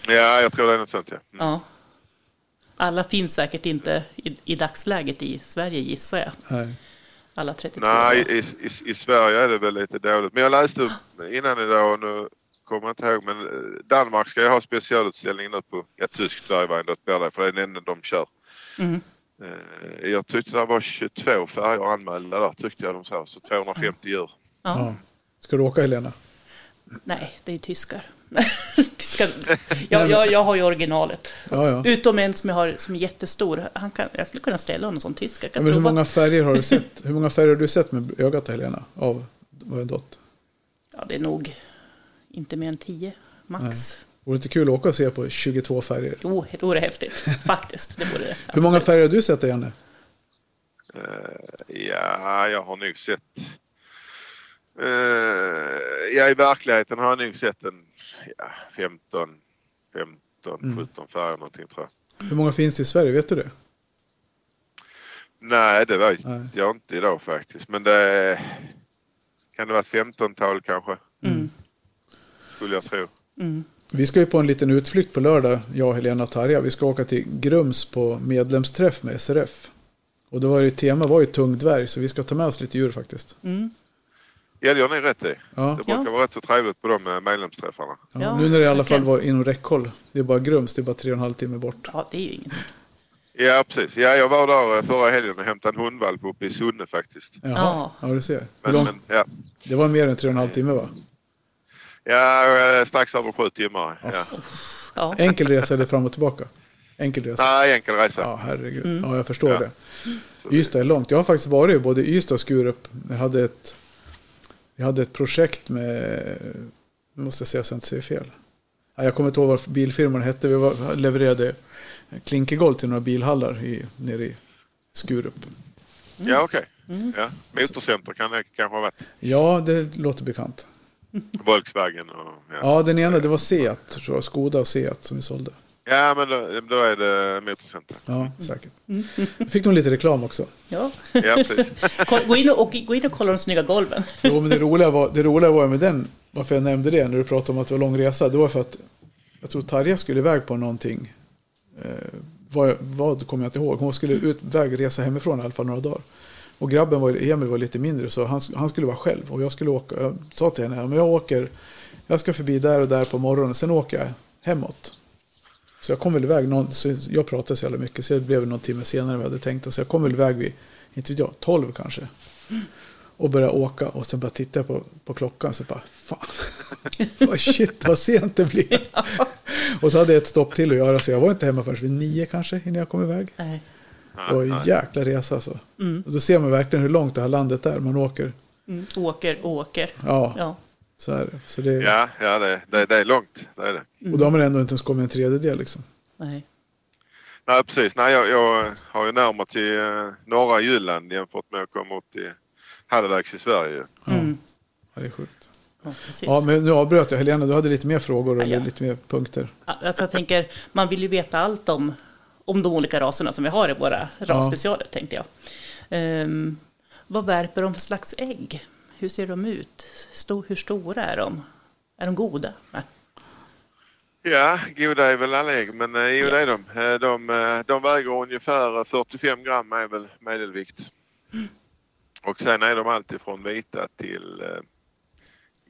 Ja, jag tror det är något sånt ja. Mm. ja. Alla finns säkert inte i, i dagsläget i Sverige gissar jag. Nej. Alla 32? Nej, i, i, i Sverige är det väl lite dåligt. Men jag läste innan idag och nu kommer jag inte ihåg men eh, Danmark ska ju ha specialutställning nu på ja, blir det för det är den enda de kör. Mm. Eh, Jag tyckte det var 22 färger anmälda där tyckte jag de sa. Så 250 djur. Ja. Ja. Ska du åka Helena? Nej, det är tyskar. Jag, jag, jag har ju originalet. Ja, ja. Utom en som jag har som är jättestor. Han kan, jag skulle kunna ställa honom som tysk. Jag ja kan men hur många färger har du sett? Hur många färger har du sett med ögat Helena? Av Dott? Ja, det är nog inte mer än 10 max. Vore det inte kul att åka och se på 22 färger? Jo, det vore häftigt. Faktiskt. Det vore det. Hur många färger har du sett Janne? Eh, Ja, jag har nog sett... eh, Ja, i verkligheten har jag nog sett en ja, 15, 15, Mm. 17 färger någonting tror jag. Hur många finns det i Sverige? Vet du det? Nej, det vet Nej. jag inte idag faktiskt. Men det kan det vara ett 15-tal kanske, Mm. skulle jag tro. Mm. Vi ska ju på en liten utflykt på lördag, jag, Helena och Tarja. Vi ska åka till Grums på medlemsträff med SRF. Och då var det tema var ju tung dvärg, så vi ska ta med oss lite djur faktiskt. Mm. Ja, det gör ni rätt i. Ja, Det brukar Ja. vara rätt så trevligt på de eh, medlemsträffarna. ja. Nu när det i alla fall var inom räckhåll. Det är bara Grums, det är bara tre och en halv timme bort. ja, det är ju inget. Ja, precis. Ja, jag var där eh, förra helgen och hämtade en hundvalp uppe i Sunne faktiskt. Jaha, Ja. du ser. Hur Men, långt? men, ja. Det var mer än tre och en halv timme va? ja, eh, strax över sju timmar. Ja. Ja. Enkel resa eller fram och tillbaka? Enkel resa? Nej, enkel resa. Ja, herregud. Mm. Ja, jag förstår Ja. det. Ystad är långt. Jag har faktiskt varit i både Ystad och Skurup. Jag hade ett, jag hade ett projekt med, nu måste jag säga så jag inte säger fel. Ja, jag kommer inte ihåg vad bilfirman hette. Vi var, levererade klinkergolv till några bilhallar i, nere i Skurup. Ja, okej. Mm. Ja. Motorcenter kan det kanske ha varit. Ja, det låter bekant. Volkswagen och... Ja, Ja, den ena det var Seat, tror jag. Skoda och Seat som vi sålde. Ja men då, då är det Motorcenter. Ja, säkert. Fick de lite reklam också. Ja. Ja, precis. Gå in, och, och, gå in och kolla de snygga golven. Jo, men det roliga, var, det roliga var med den, varför jag nämnde det när du pratade om att det var lång resa, det var för att jag tror Tarja skulle iväg på någonting. Eh, vad, vad kommer jag inte ihåg. Hon skulle ut, iväg resa hemifrån i alla fall några dagar. Och grabben, var, Emil, var lite mindre så han, han skulle vara själv. Och jag skulle åka, jag sa till henne, men jag åker, jag ska förbi där och där på morgonen, sen åker jag hemåt. Så jag kom väl iväg, någon, så jag pratade så jävla mycket så det blev någon timme senare än vi hade tänkt. Så jag kom väl iväg vid, inte vet jag, 12 kanske. Och började åka och sen bara tittade jag på, på klockan så bara, fan. vad shit vad sent det blir. och så hade jag ett stopp till att göra så jag var inte hemma förrän vid nio kanske innan jag kom iväg. Nej. Det var Nej, en jäkla resa alltså. Mm. Och då ser man verkligen hur långt det här landet är. Man åker. Mm. Åker, åker. Ja, Ja. Så är det. Så det Ja, ja det, det, det är långt. Det är det. Och då har man ändå inte ens kommit en tredjedel liksom. Nej. Nej, precis. Nej, jag, jag har ju närmare till eh, norra Jylland jämfört med att komma upp till halvvägs i Sverige. Mm. ja, det är sjukt. Ja. Ja, men nu avbröt jag. Helena, du hade lite mer frågor Ja, eller ja. lite mer punkter. Alltså jag tänker, man vill ju veta allt om, om de olika raserna som vi har i våra rasspecialer, tänkte jag. Ehm, vad värper de för slags ägg? Hur ser de ut? Hur stora är de? Är de goda? Nej. Ja, goda är väl alla ägg, men eh, jo det är de. Eh, De, eh, de väger ungefär 45 gram är väl medelvikt. Och sen är de alltid från vita till, eh,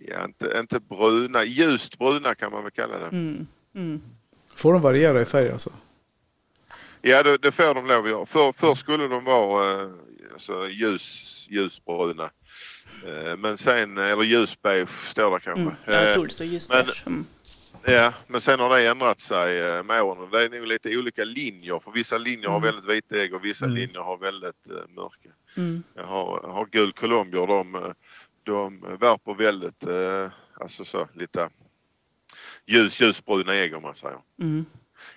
ja inte, inte bruna, ljust bruna kan man väl kalla det. Mm. Mm. Får de variera i färg alltså? Ja, det, det får de lov att göra. För, först skulle de vara eh, alltså, ljus, ljusbruna. Eh, Men sen, eller ljusbeige står det kanske. Mm. Jag Eh, tror det står men- där. Mm. Ja, men sen har det ändrat sig eh, med åren. Det är nog lite olika linjer. För vissa linjer har Mm. väldigt vita ägg och vissa Mm. linjer har väldigt eh, mörka. Mm. Jag har, har gul colombier. De, eh, de värper väldigt, eh, alltså så lite ljus, ljusbruna ägg om man säger. Mm.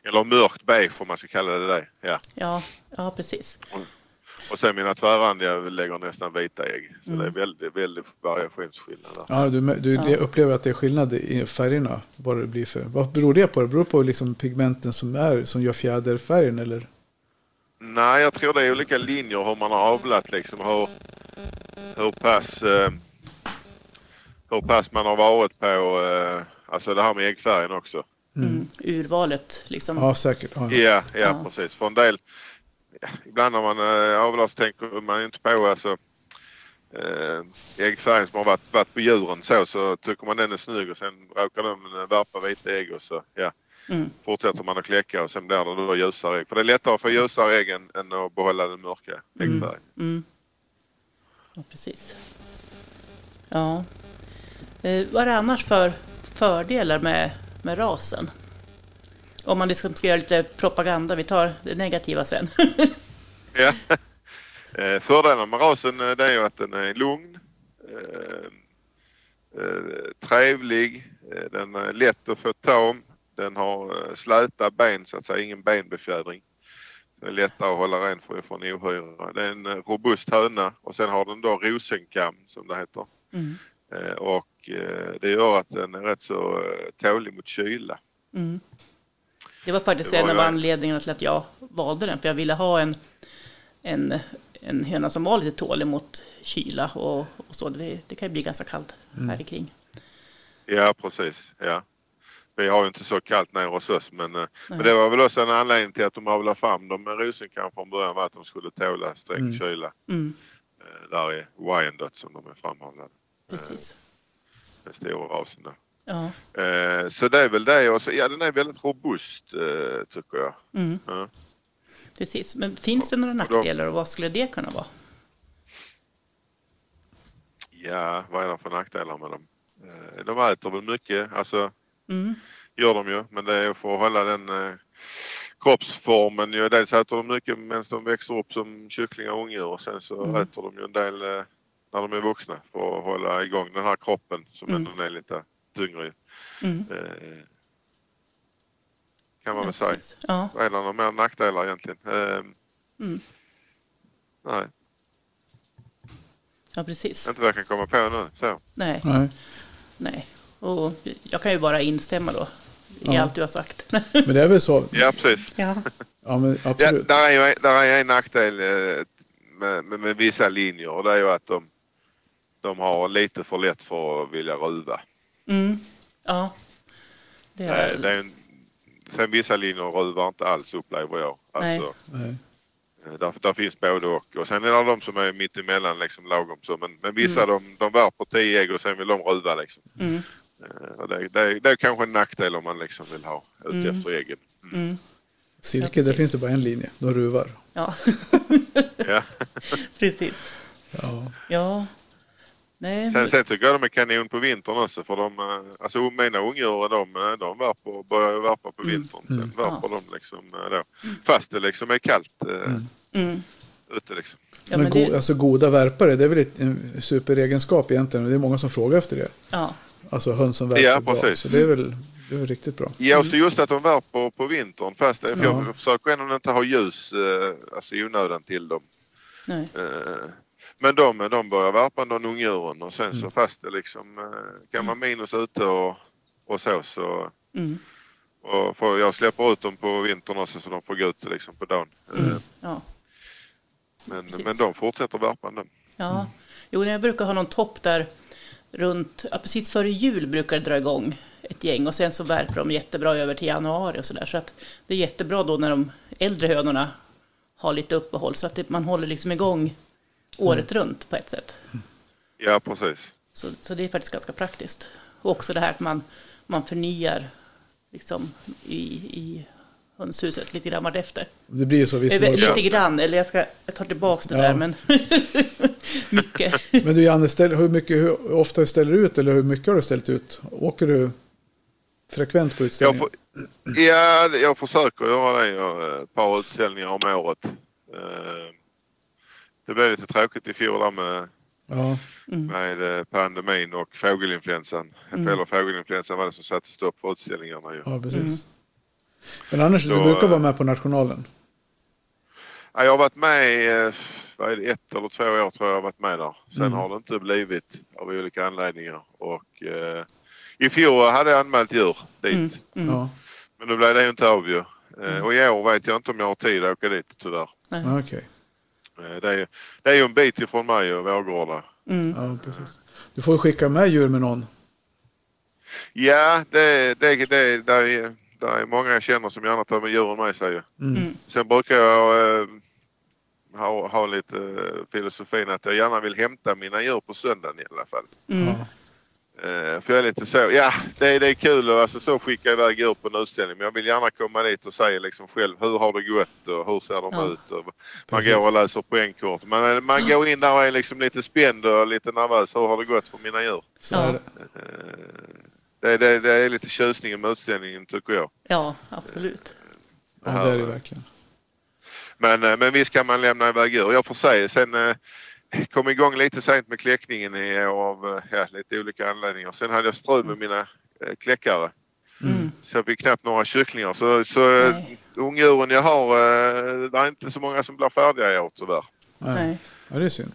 Eller mörkt beige om man ska kalla det det. Ja. Ja, ja, precis. Och sen mina tvärrandiga lägger nästan vita ägg. Så Mm. det är väldigt, väldigt variationsskillnad. Ja, du, du Ja. upplever att det är skillnad i färgerna? Vad det blir för. Vad beror det på? Det beror på liksom pigmenten som är som gör fjäderfärgen eller? Nej, jag tror det är olika linjer hur man har avlat liksom. Hur, hur pass eh, hur pass man har varit på eh, alltså det här med äggfärgen också. Mm. Urvalet liksom. Ja, säkert. Ja. Ja, ja, Ja. precis. För en del, ibland när man eh, avlar så tänker man inte på alltså eh, äggfärgen som har varit, varit på djuren så, så tycker man den är snygg och sen råkar de eh, värpa vita ägg och så ja, Mm. fortsätter man att kläcka och sen blir det då ljusare ägg. För det är lättare att få ljusare ägg än, än att behålla den mörka äggfärgen. Mm. Ja, precis. Ja. Eh, vad är det annars för fördelar med, med rasen? Om man liksom ska göra lite propaganda, vi tar det negativa sen. Ja. Eh, Fördelen med rasen eh, det är ju att den är lugn, eh, trevlig, den är lätt att få tam, den har släta ben så att säga, ingen benbefjädring. Det är lättare att hålla ren för, från ohyra. Det är en robust höna och sen har den då rosenkam som det heter. Mm. Och det gör att den är rätt så tålig mot kyla. Mm. Det var faktiskt Det var en av anledningarna till att jag valde den, för jag ville ha en, en, en höna som var lite tålig mot kyla och, och så. Det, det kan ju bli ganska kallt här i kring. Ja precis, ja. Vi har ju inte så kallt nere hos oss men, eh, men det var väl också en anledning till att de avlade fram dem med rosenkam från början var att de skulle tåla sträng Mm. kyla. Mm, Eh, Där är Wyandotte som de är framavlade. precis. Den stora rasen då. Ja. Eh, Så det är väl det och så, ja den är väldigt robust eh, tycker jag. Mm, Ja. precis. Men finns det några nackdelar och vad skulle det kunna vara? Ja, vad är det för nackdelar med dem? Eh, De äter väl mycket, alltså Mm, gör de ju. Men det är för att hålla den kroppsformen. Ju. Dels äter de mycket medan de växer upp som kycklingar och ungdjur och sen så Mm. äter de ju en del när de är vuxna för att hålla igång den här kroppen som Mm. ändå är lite tyngre. mm. Eh, kan man Ja, väl säga. Ja, Vad är det några mer nackdelar egentligen? Eh, mm. nej, ja, precis. inte vad jag kan komma på nu. Så. Nej, Nej. nej. Och jag kan ju bara instämma då i Ja. allt du har sagt. Men det är väl så. Ja, precis. ja. Ja, men Ja, absolut. där, är ju, där är en nackdel eh, med, med, med vissa linjer och det är ju att de, de har lite för lätt för att vilja ruva. Mm. ja. Det är, det är en, sen vissa linjer ruvar inte alls upplever jag. Alltså, Nej. eh, där, där finns både och. Och sen är det de som är mitt emellan liksom lagom så. Men, men vissa Mm. de, de värper tio ägg och sen vill de ruva liksom. mm, Eh, det, det, det är kanske en nackdel om man liksom vill ha ut Mm. efter äggen. mm. Silke, Ja, där finns det bara en linje. De ruvar. Ja, Ja. precis. Ja. Ja. Nej, Sen, sen tycker jag de är kanon på vintern också för de, eh, alltså mina ungdjur de, eh, de värper, börjar ju värpa på Mm. vintern. Sen Mm. värper de liksom eh, då. Fast det liksom är kallt Mm. mm. ute liksom. Ja, men men go- det, alltså, goda värpare, det är väl ett- en superegenskap egentligen. Och det är många som frågar efter det. ja. Alltså höns som värper Ja, bra. precis. Så det är väl, det är väl riktigt bra. Ja, så just att de värper på vintern fast Ja. jag försöker ändå inte ha ljus alltså i onödan till dem. Nej. Men de, de börjar värpa de ungdjuren och sen så Mm. fast det liksom eh, kan vara minus ute och, och så så Mm. och för jag släpper ut dem på vintern också så de får gå ut liksom på dagen. Eh, Mm. Ja. Men, Precis. men de fortsätter värpa ändå. Ja. Jo, jag brukar ha någon topp där runt, ja, precis före jul brukar det dra igång ett gäng och sen så värper de jättebra över till januari och sådär. Så att det är jättebra då när de äldre hönorna har lite uppehåll så att det, man håller liksom igång året runt på ett sätt. Ja precis. Så, så det är faktiskt ganska praktiskt. Och också det här att man, man förnyar liksom i, i hönshuset lite grann vartefter. Det blir ju så visst. Lite grann, eller jag, ska, jag tar tillbaka det Ja. där men mycket. Men du Janne, ställ, hur, mycket, hur ofta ställer du ut eller hur mycket har du ställt ut? Åker du frekvent på utställningar? ja, jag försöker göra det. Jag, ett par utställningar om året. Eh, Det blev lite tråkigt i fjol där med, Ja, Mm. med eh, pandemin och fågelinfluensan. Mm. Eller fågelinfluensan var det som satte stopp för utställningarna ju. ja precis. Mm. Men annars, Så, du brukar eh, vara med på nationalen. Ja, jag har varit med i eh, vad är det, ett eller två år tror jag jag har varit med där. Sen Mm. har det inte blivit av olika anledningar. Och, eh, I fjol hade jag anmält djur dit. Mm. Mm. Ja, Men nu blev det ju inte av ju. Eh, Mm. Och i år vet jag inte om jag har tid att åka dit tyvärr. Nej. Eh, Det är, ju- det är ju en bit ifrån mig och Vårgårda. Mm. Ja, precis. Du får ju skicka med djur med någon. Ja, det, det, det, det, är, det är många jag känner som gärna tar med djuren med sig. Mm. Mm. Sen brukar jag eh, ha, har lite eh, filosofin att jag gärna vill hämta mina djur på söndagen i alla fall. Mm. Eh, för jag är lite så, ja det, det är kul att alltså, så skicka iväg djur på en utställning men jag vill gärna komma dit och säga liksom själv hur har det gått och hur ser de Ja. ut. Och man Precis. går och läser poängkort. Man, man går in där och är liksom lite spänd och lite nervös. Hur har det gått för mina djur? Så Ja. är det. Eh, det, det, det är lite tjusningen med utställningen tycker jag. Ja, absolut. Ja, det är det verkligen. Men, eh, men visst kan man lämna iväg djur. Jag får säga sen eh, kom igång lite sent med kläckningen av eh, ja, lite olika anledningar. Sen hade jag strul med mina eh, kläckare. Mm. Så jag fick knappt några kycklingar. Så, så eh, ungdjuren jag har, det är inte så många som blir färdiga i år tyvärr. Nej. Nej. Ja, det är synd.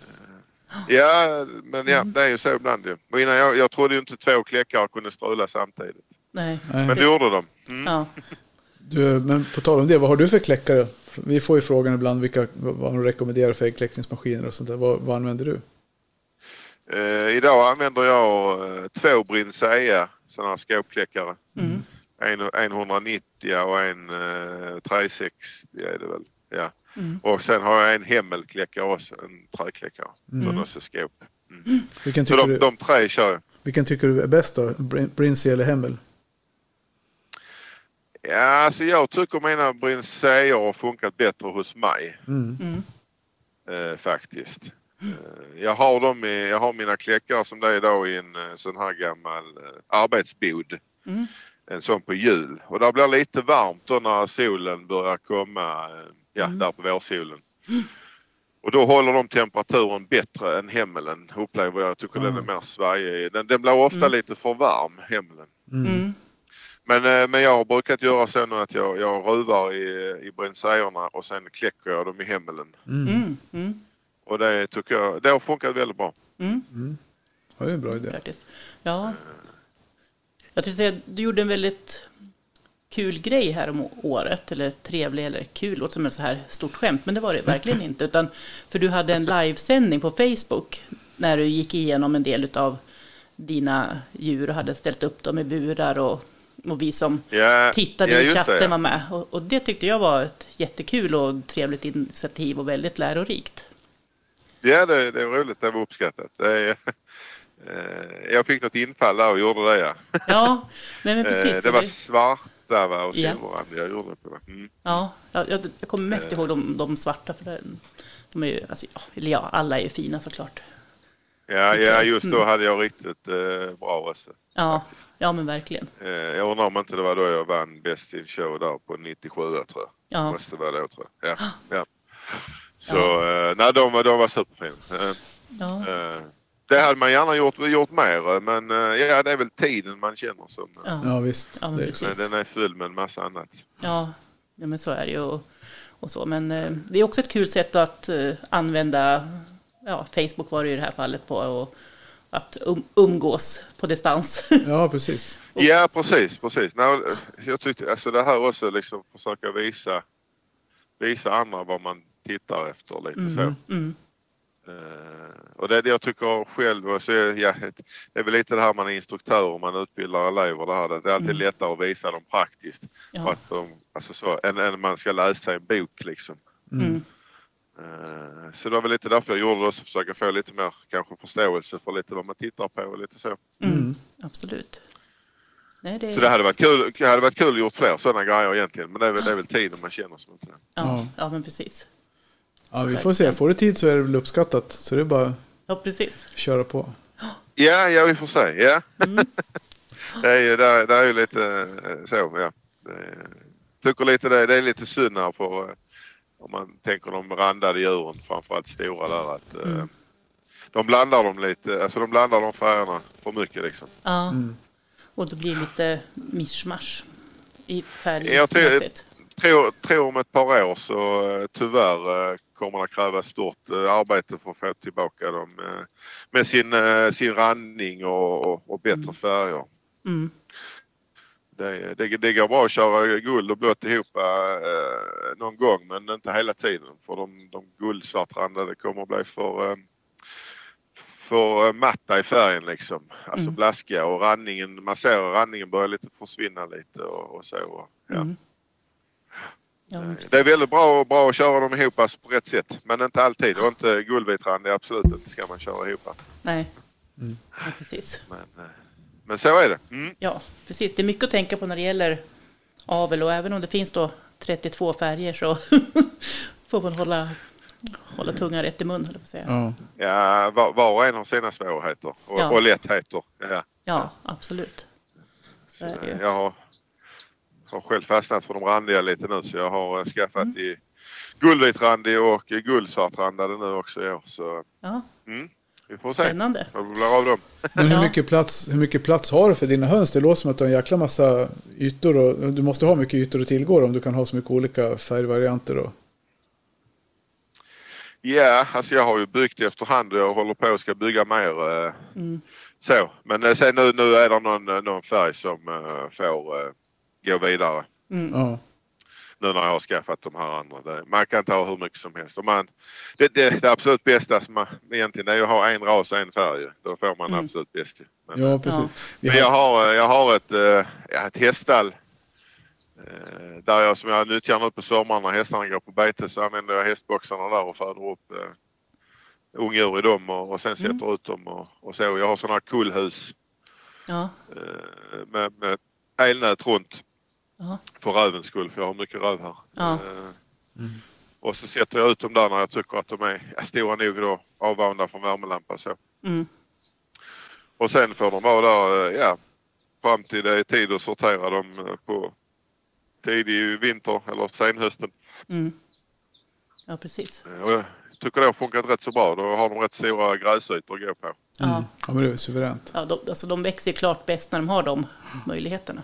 Ja, men ja, det är ju så ibland ju. Och innan jag, jag trodde ju inte två kläckare kunde strula samtidigt. Nej. Nej. Men det gjorde de. Mm. Ja. Du, men på tal om det, vad har du för kläckare? Vi får ju frågan ibland vilka, vad de rekommenderar för äggkläckningsmaskiner och sånt där. Vad, vad använder du? Eh, idag använder jag eh, två Brinsea sådana här skåpkläckare. Mm. En, en 190 och en eh, 360 är det väl. Ja. Mm. Och sen har jag en Hemmelkläckare också, en träkläckare. Mm. Är också skåp. Vilken Så tycker, de, du, de tre kör jag. vilken tycker du är bäst då? Brin- Brinsea eller Hemmel? Ja, alltså jag tycker mina Brinsea har funkat bättre hos mig. Mm. Mm. eh, faktiskt. Eh, jag har dem i, jag har mina kläckare som det är idag i en eh, sån här gammal eh, arbetsbod. Mm. En sån på hjul. Och det blir lite varmt då när solen börjar komma, eh, ja Mm. där på vårsolen. Och då håller de temperaturen bättre än Hemmelen upplever jag. Jag tycker den är mer svajig. Den, den blir ofta Mm. lite för varm, Hemmelen. Mm. Mm. Men, eh, men jag har brukat göra så nu att jag, jag ruvar i, i brinseorna och sen kläcker jag dem i Hemmelen. Mm. Mm. Mm. Och det tycker jag, det har funkat väldigt bra. Mm. Ja, det är en bra idé. Faktiskt. Ja. Jag tänkte säga, du gjorde en väldigt kul grej här om året, eller trevlig, eller kul, låter som ett så här stort skämt, men det var det verkligen inte. Utan, för du hade en livesändning på Facebook när du gick igenom en del av dina djur och hade ställt upp dem i burar och, och vi som Ja, tittade ja, i chatten det, ja. var med. Och, och det tyckte jag var ett jättekul och trevligt initiativ och väldigt lärorikt. Ja, det, det är roligt. Det var uppskattat. Det eh, jag fick något infall där och gjorde det, ja. Ja, nej men Eh, precis. det var svarta va, och Ja. silverrandiga jag gjorde det på. Mm. Ja, jag, jag, kommer mest ihåg de, de svarta för det, de är ju, alltså, ja, ja, alla är ju fina såklart. Ja, ja, jag. just då Mm. hade jag riktigt eh, bra röst. Ja, ja men verkligen. Eh, jag undrar om inte det var då jag vann Best in Show där på 97 tror jag. Ja, Måste vara då tror jag. Ja, ja. Så eh, nej, de, var- de var superfina. Eh, ja, eh, det hade man gärna gjort, gjort mer men eh, ja, det är väl tiden man känner som. eh, ja, Ja, visst. Ja, men. Men den är full med en massa annat. ja, ja, men så är det ju. Och, och så. Men eh, det är också ett kul sätt att eh, använda, ja, Facebook var det i det här fallet på, och att um, umgås på distans. Ja, precis. Ja, precis, precis. Nej, jag tyckte alltså det här också liksom försöka visa, visa andra vad man tittar efter lite så. Mm. Mm, Eh, och det är det jag tycker själv, och så är, ja, det är väl lite det här man är instruktör och man utbildar elever det här. Det är alltid Mm. lättare att visa dem praktiskt. Ja, att de, alltså så, än, än man ska läsa en bok liksom. mm, Eh, så det var väl lite därför jag gjorde det också, försöka få lite mer kanske förståelse för lite vad man tittar på och lite så. mm, Mm. absolut. Nej, det, Så det hade varit kul, det hade varit kul att gjort fler sådana grejer egentligen. Men det är väl, det är väl tiden man känner som inte. ja, ja, men precis. Ja, vi får se. Får du tid så är det väl uppskattat. Så det är bara Ja, precis. att köra på. Ja, ja vi får se. Ja. Mm. det, är ju, det, är, det är ju lite eh, så, ja. Det är, tycker lite det, det är lite synd här för eh, om man tänker de randade djuren, framförallt stora där, att eh, Mm. de blandar dem lite, alltså de blandar de färgerna för mycket liksom. Ja, Mm. och då blir det lite mischmasch i Jag tror- färgmässigt. Tror, tror om ett par år så eh, tyvärr eh, kommer det krävas stort arbete för att få tillbaka dem med sin, sin randning och, och, och bättre Mm. färger. Mm. Det, det, det går bra att köra guld och blått ihop eh, någon gång men inte hela tiden. För de, de guldsvartrandade kommer att bli för, eh, för eh, matta i färgen liksom. Alltså Mm. blaskiga och randningen, man ser att randningen börjar lite försvinna lite och, och så. och, Ja. Mm. Ja. Det är väldigt bra, bra att köra dem ihop alltså, på rätt sätt. Men inte alltid. Och inte guldvitrandig, absolut inte ska man köra ihop. Nej. Mm. Ja, precis. Men, eh, men så är det. Mm. Ja, precis. Det är mycket att tänka på när det gäller avel och även om det finns då 32 färger så får man hålla, hålla tungan rätt i mun, på att säga. Ja. Ja, var, var och en har sina svårigheter och, Ja. och lättheter. Ja. Ja, absolut. Så är det ju. Jag har, har själv fastnat för de randiga lite nu så jag har eh, skaffat Mm. i guldvitrandig och guldsvartrandade nu också i år. Så Ja, mm, vi får se spännande. blir av dem. Men hur Ja. mycket, plats, hur mycket plats har du för dina höns? Det låter som att du har en jäkla massa ytor. Och, du måste ha mycket ytor att tillgå om du kan ha så mycket olika färgvarianter. Och, Ja, alltså jag har ju byggt efterhand och jag håller på att ska bygga mer. eh, Mm. Så, men eh, sen nu, nu är det någon, eh, någon färg som eh, får eh, gå vidare. Mm. ja. Nu när jag har skaffat de här andra. Det, man kan ta hur mycket som helst. Och man, det, det, det absolut bästa som man, egentligen är att ha en ras och en färg. Då får man Mm. absolut bäst. Men, ja, precis. Ja. Men jag har, jag har ett, eh, ett häststall. eh, Där jag, som jag nyttjar nu på sommaren när hästarna går på bete så använder jag hästboxarna där och föder upp eh, ungdjur i dem och, och sen Mm. sätter ut dem och, och så. Jag har sådana här kullhus Ja, eh, med, med elnät runt ja, för rövens skull för jag har mycket röv här. Ja. Eh, Och så sätter jag ut dem där när jag tycker att de är stora nog då avvanda från värmelampa så. mm. Och sen får de vara där eh, ja, fram till det är tid att sortera dem eh, på tidig vinter eller senhösten. Mm. ja precis. Och jag tycker det har funkat rätt så bra. Då har de rätt stora gräsytor att gå på. Ja. mm. ja, men det är suveränt. Ja, de, alltså de växer ju klart bäst när de har de möjligheterna.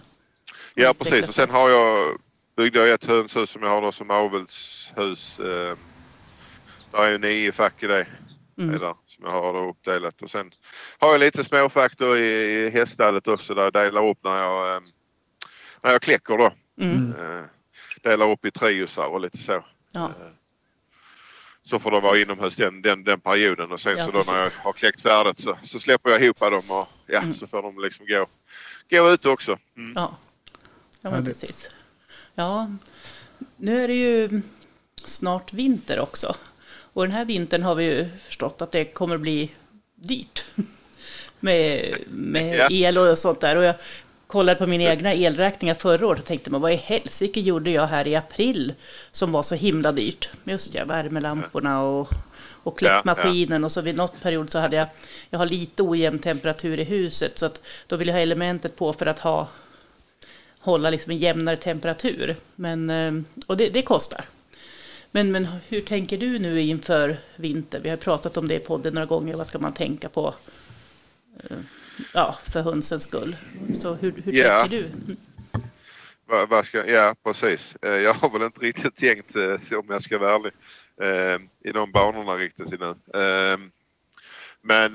Ja Mm, precis och sen har jag byggde jag ett hönshus som jag har då som avelshus. Eh, där är ju nio fack i det. Mm. är där, som jag har då uppdelat. Och sen har jag lite småfack då i, i häststallet också där jag delar upp när jag, eh, när jag kläcker då. Mm. Eh, delar upp i triosar och lite så. Ja, Så får de vara inomhus den, den, den perioden och sen Ja, så då när jag precis. har kläckt färdigt så, så släpper jag ihop dem och ja, Mm. så får de liksom gå, gå ut också. Mm. ja. Ja men Härligt. precis. Ja, nu är det ju snart vinter också. Och den här vintern har vi ju förstått att det kommer bli dyrt. Med, med Ja. el och sånt där. Och jag kollade på mina egna elräkningar förra året och tänkte man vad i helsike gjorde jag här i april som var så himla dyrt. Just ja, värmelamporna och, och kläckmaskinen och så vid något period så hade jag, jag har lite ojämn temperatur i huset så att då vill jag ha elementet på för att ha hålla liksom en jämnare temperatur. Men, eh, och det, det kostar. Men, men hur tänker du nu inför vinter? Vi har pratat om det i podden några gånger. Vad ska man tänka på? eh, Ja, för hönsens skull. Så hur, hur Ja. tänker du? Vad, vad ska, ja precis. Eh, Jag har väl inte riktigt tänkt, om jag ska vara ärlig, i de banorna riktigt ännu. Eh, Men,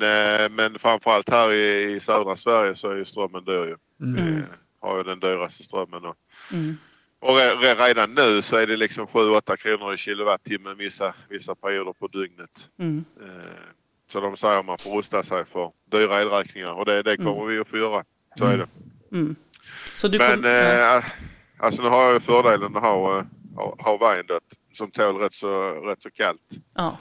men framförallt här i, i södra Sverige så är ju strömmen dyr ju. Mm. Har ju den dyraste strömmen. Och, Mm. och re, re, redan nu så är det liksom 7-8 kronor i kilowattimmen vissa, vissa perioder på dygnet. Mm. Eh, Så de säger att man får rusta sig för dyra elräkningar och det, det kommer vi att få göra. Så är det. Mm. Så du Men kom, eh, alltså nu har jag ju fördelen att ha, eh, ha, ha Wyandotte som tål rätt så, rätt så kallt. ja.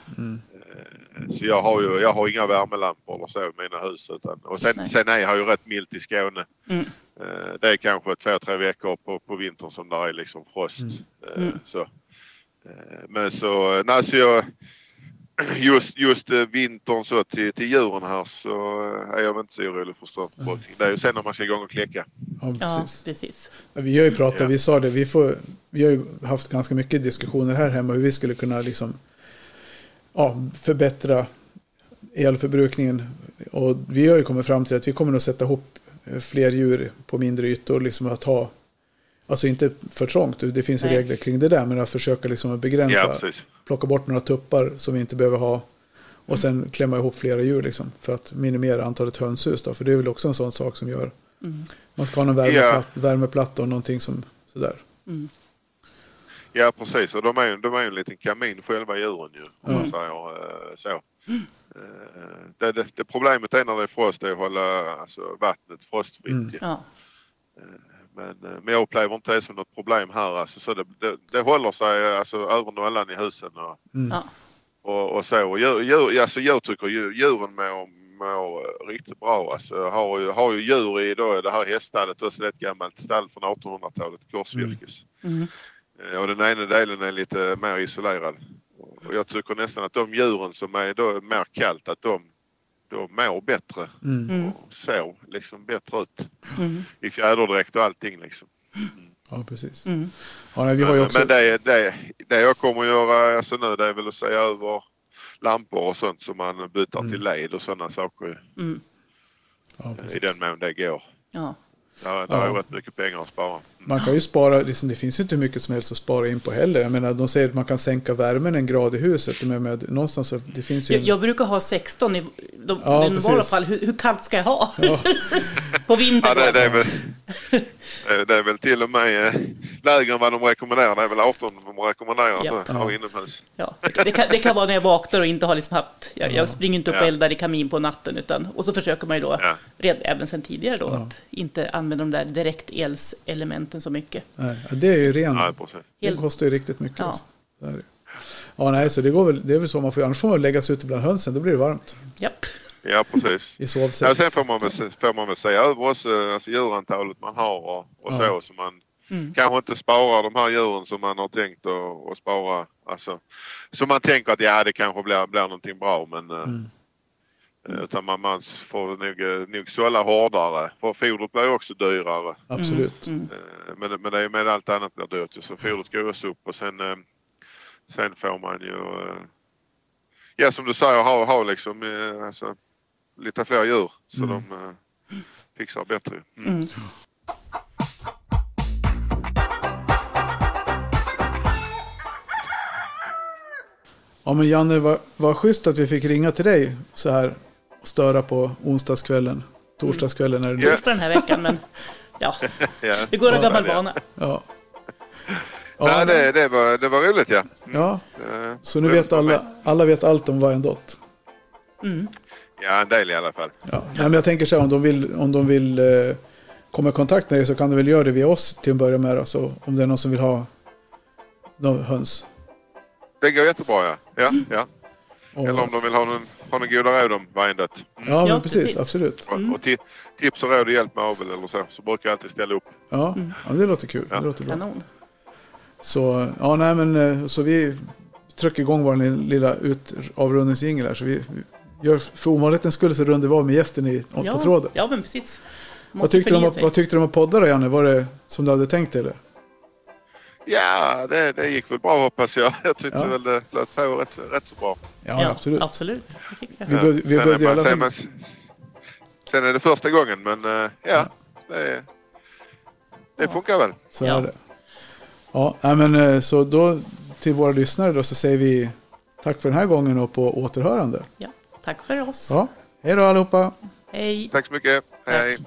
Så jag har ju jag har inga värmelampor eller så i mina hus. Utan, och sen, Nej. sen är jag ju rätt milt i Skåne. Mm. Eh, Det är kanske två, tre veckor på, på vintern som där är liksom frost. Eh, Mm. Så. Eh, Men så, nej, så jag, just, just vintern så till, till djuren här så är jag inte så orolig för strömförbrukning. Det är ju sen när man ska igång och kläcka. Ja, ja, precis. precis. Ja, Vi har ju pratat, Ja. vi sa det, vi, får, vi har ju haft ganska mycket diskussioner här hemma hur vi skulle kunna liksom, ja, förbättra elförbrukningen. Och vi har ju kommit fram till att vi kommer att sätta ihop eh, fler djur på mindre ytor. Liksom att ha, alltså inte för trångt, det finns Nej. regler kring det där, men att försöka liksom att begränsa, Ja, plocka bort några tuppar som vi inte behöver ha. Och sen klämma ihop flera djur liksom, för att minimera antalet hönshus. Då, för det är väl också en sån sak som gör Mm. man ska ha någon värmeplatta, värmeplatta och någonting som sådär. Mm. Ja precis och de är de är en liten kamin själva djuren ju. Om man Mm. säger eh, så. Eh, Det, det, det problemet är när det är frost är att hålla alltså, vattnet frostfritt. Mm. Ja. men, eh, men jag upplever inte det som något problem här. Alltså, så det, det, det håller sig alltså, över nollan i husen. Och, Mm. Och, och så. Och djur, djur, alltså, jag tycker djur, djuren mår, mår riktigt bra. Alltså, jag har, ju, har ju djur i då, det här häststallet, också ett gammalt stall från 1800-talet, korsvirkes. Mm. Eh, Och den ena delen är lite mer isolerad. Och jag tycker nästan att de djuren som är då mer kallt, att de, de mår bättre Mm. Mm. och ser liksom bättre ut. Mm. I fjäderdräkt och allting liksom. Ja, precis. Mm. Ja, nej, vi har också... men det, det, det jag kommer att göra alltså nu det är väl att se över lampor och sånt som man byter Mm. till LED och sådana saker Mm. Ja, i den mån det går. Ja. Där, där är Ja. rätt mycket pengar att spara. Man kan ju spara, liksom, det finns ju inte hur mycket som helst att spara in på heller. Jag menar, de säger att man kan sänka värmen en grad i huset. Men med, någonstans det finns ju... Jag, jag brukar ha 16 i de, Ja, normala precis. fall. Hur, hur kallt ska jag ha? Ja. På vintern Ja, det, det, är väl, det- det är väl till och med eh, lägre än vad de rekommenderar. Det är väl 18 de rekommenderar Ja. att ha inomhus. Ja, det, kan, det kan vara när jag vaknar och inte har liksom haft... Jag, jag springer inte upp och eldar i kamin på natten. Utan, och så försöker man ju då, Ja. red, även sen tidigare då, Ja. att inte använda de där direktelselementen så mycket. Nej, ja, det är ju ren... Ja. Det kostar ju riktigt mycket. Ja. Alltså. Ja, nej, så det går väl, det är väl så man får göra. Annars får man lägga sig ute bland hönsen, då blir det varmt. Japp. Ja, precis. I Ja, sovsäck. sen får man väl, får man väl se över också alltså, djurantalet man har och, och Ja. så. Så man Mm. kanske inte sparar de här djuren som man har tänkt att, spara. Alltså, så man tänker att ja, det kanske blir, blir någonting bra men eh, Mm. Eh, utan man, man får nog, eh, nog sålla hårdare. För fodret blir också dyrare. Absolut. Mm. Eh, Men, men det är med allt annat blir dyrt så fodret går också upp och sen, sen får man ju Ja som du säger ha, ha liksom alltså, lite fler djur så Mm. de fixar bättre. Mm. Mm. Ja, men Janne, vad, vad schysst att vi fick ringa till dig så här störa på onsdagskvällen. Torsdagskvällen är det Ja. nu. Torsdag den här veckan, men ja, Ja. det går Ja, gammal vana. Ja. Ja, det, det, var, det var roligt ja. Mm. ja, så nu vet alla, alla vet allt om Wyandotte. Mm. Ja en del i alla fall. Ja. Nej, men jag tänker så här, om de vill, om de vill eh, komma i kontakt med dig så kan de väl göra det via oss till att börja med. Alltså, om det är någon som vill ha någon höns. Det går jättebra ja. ja, ja. Och, Eller om de vill ha någon, ha någon goda råd om Wyandotte. Mm. ja, men Ja, precis, precis. Absolut. Och, och ti, tips och råd och hjälp med avel eller så, så brukar jag alltid ställa upp. Ja, Mm. ja, det låter kul. Ja. Det låter bra. Kanon. Så, ja, nej, men, eh, så vi trycker igång vår lilla ut, avrundningsjingel här. Så vi, vi gör, för ovanlighetens skull så rundar vi av med gästen i, på Ja, tråden. ja, men precis. Vad tyckte, sig. vad tyckte du om att podda då, Janne? Var det som du hade tänkt dig? Eller? Ja, det, det gick väl bra hoppas jag. Jag tyckte Ja. väl det flöt på rätt, rätt så bra. Ja, absolut. absolut. Vi, Ja. behövde- vi Sen är man- sen man- Sen är det första gången men eh, ja, det, det Ja. funkar väl. Så Ja. är det. Ja, men eh, så då till våra lyssnare då så säger vi tack för den här gången och på återhörande. Ja, tack för oss. Ja, hej då allihopa! Hej. Tack så mycket. Hej, Tack. hej.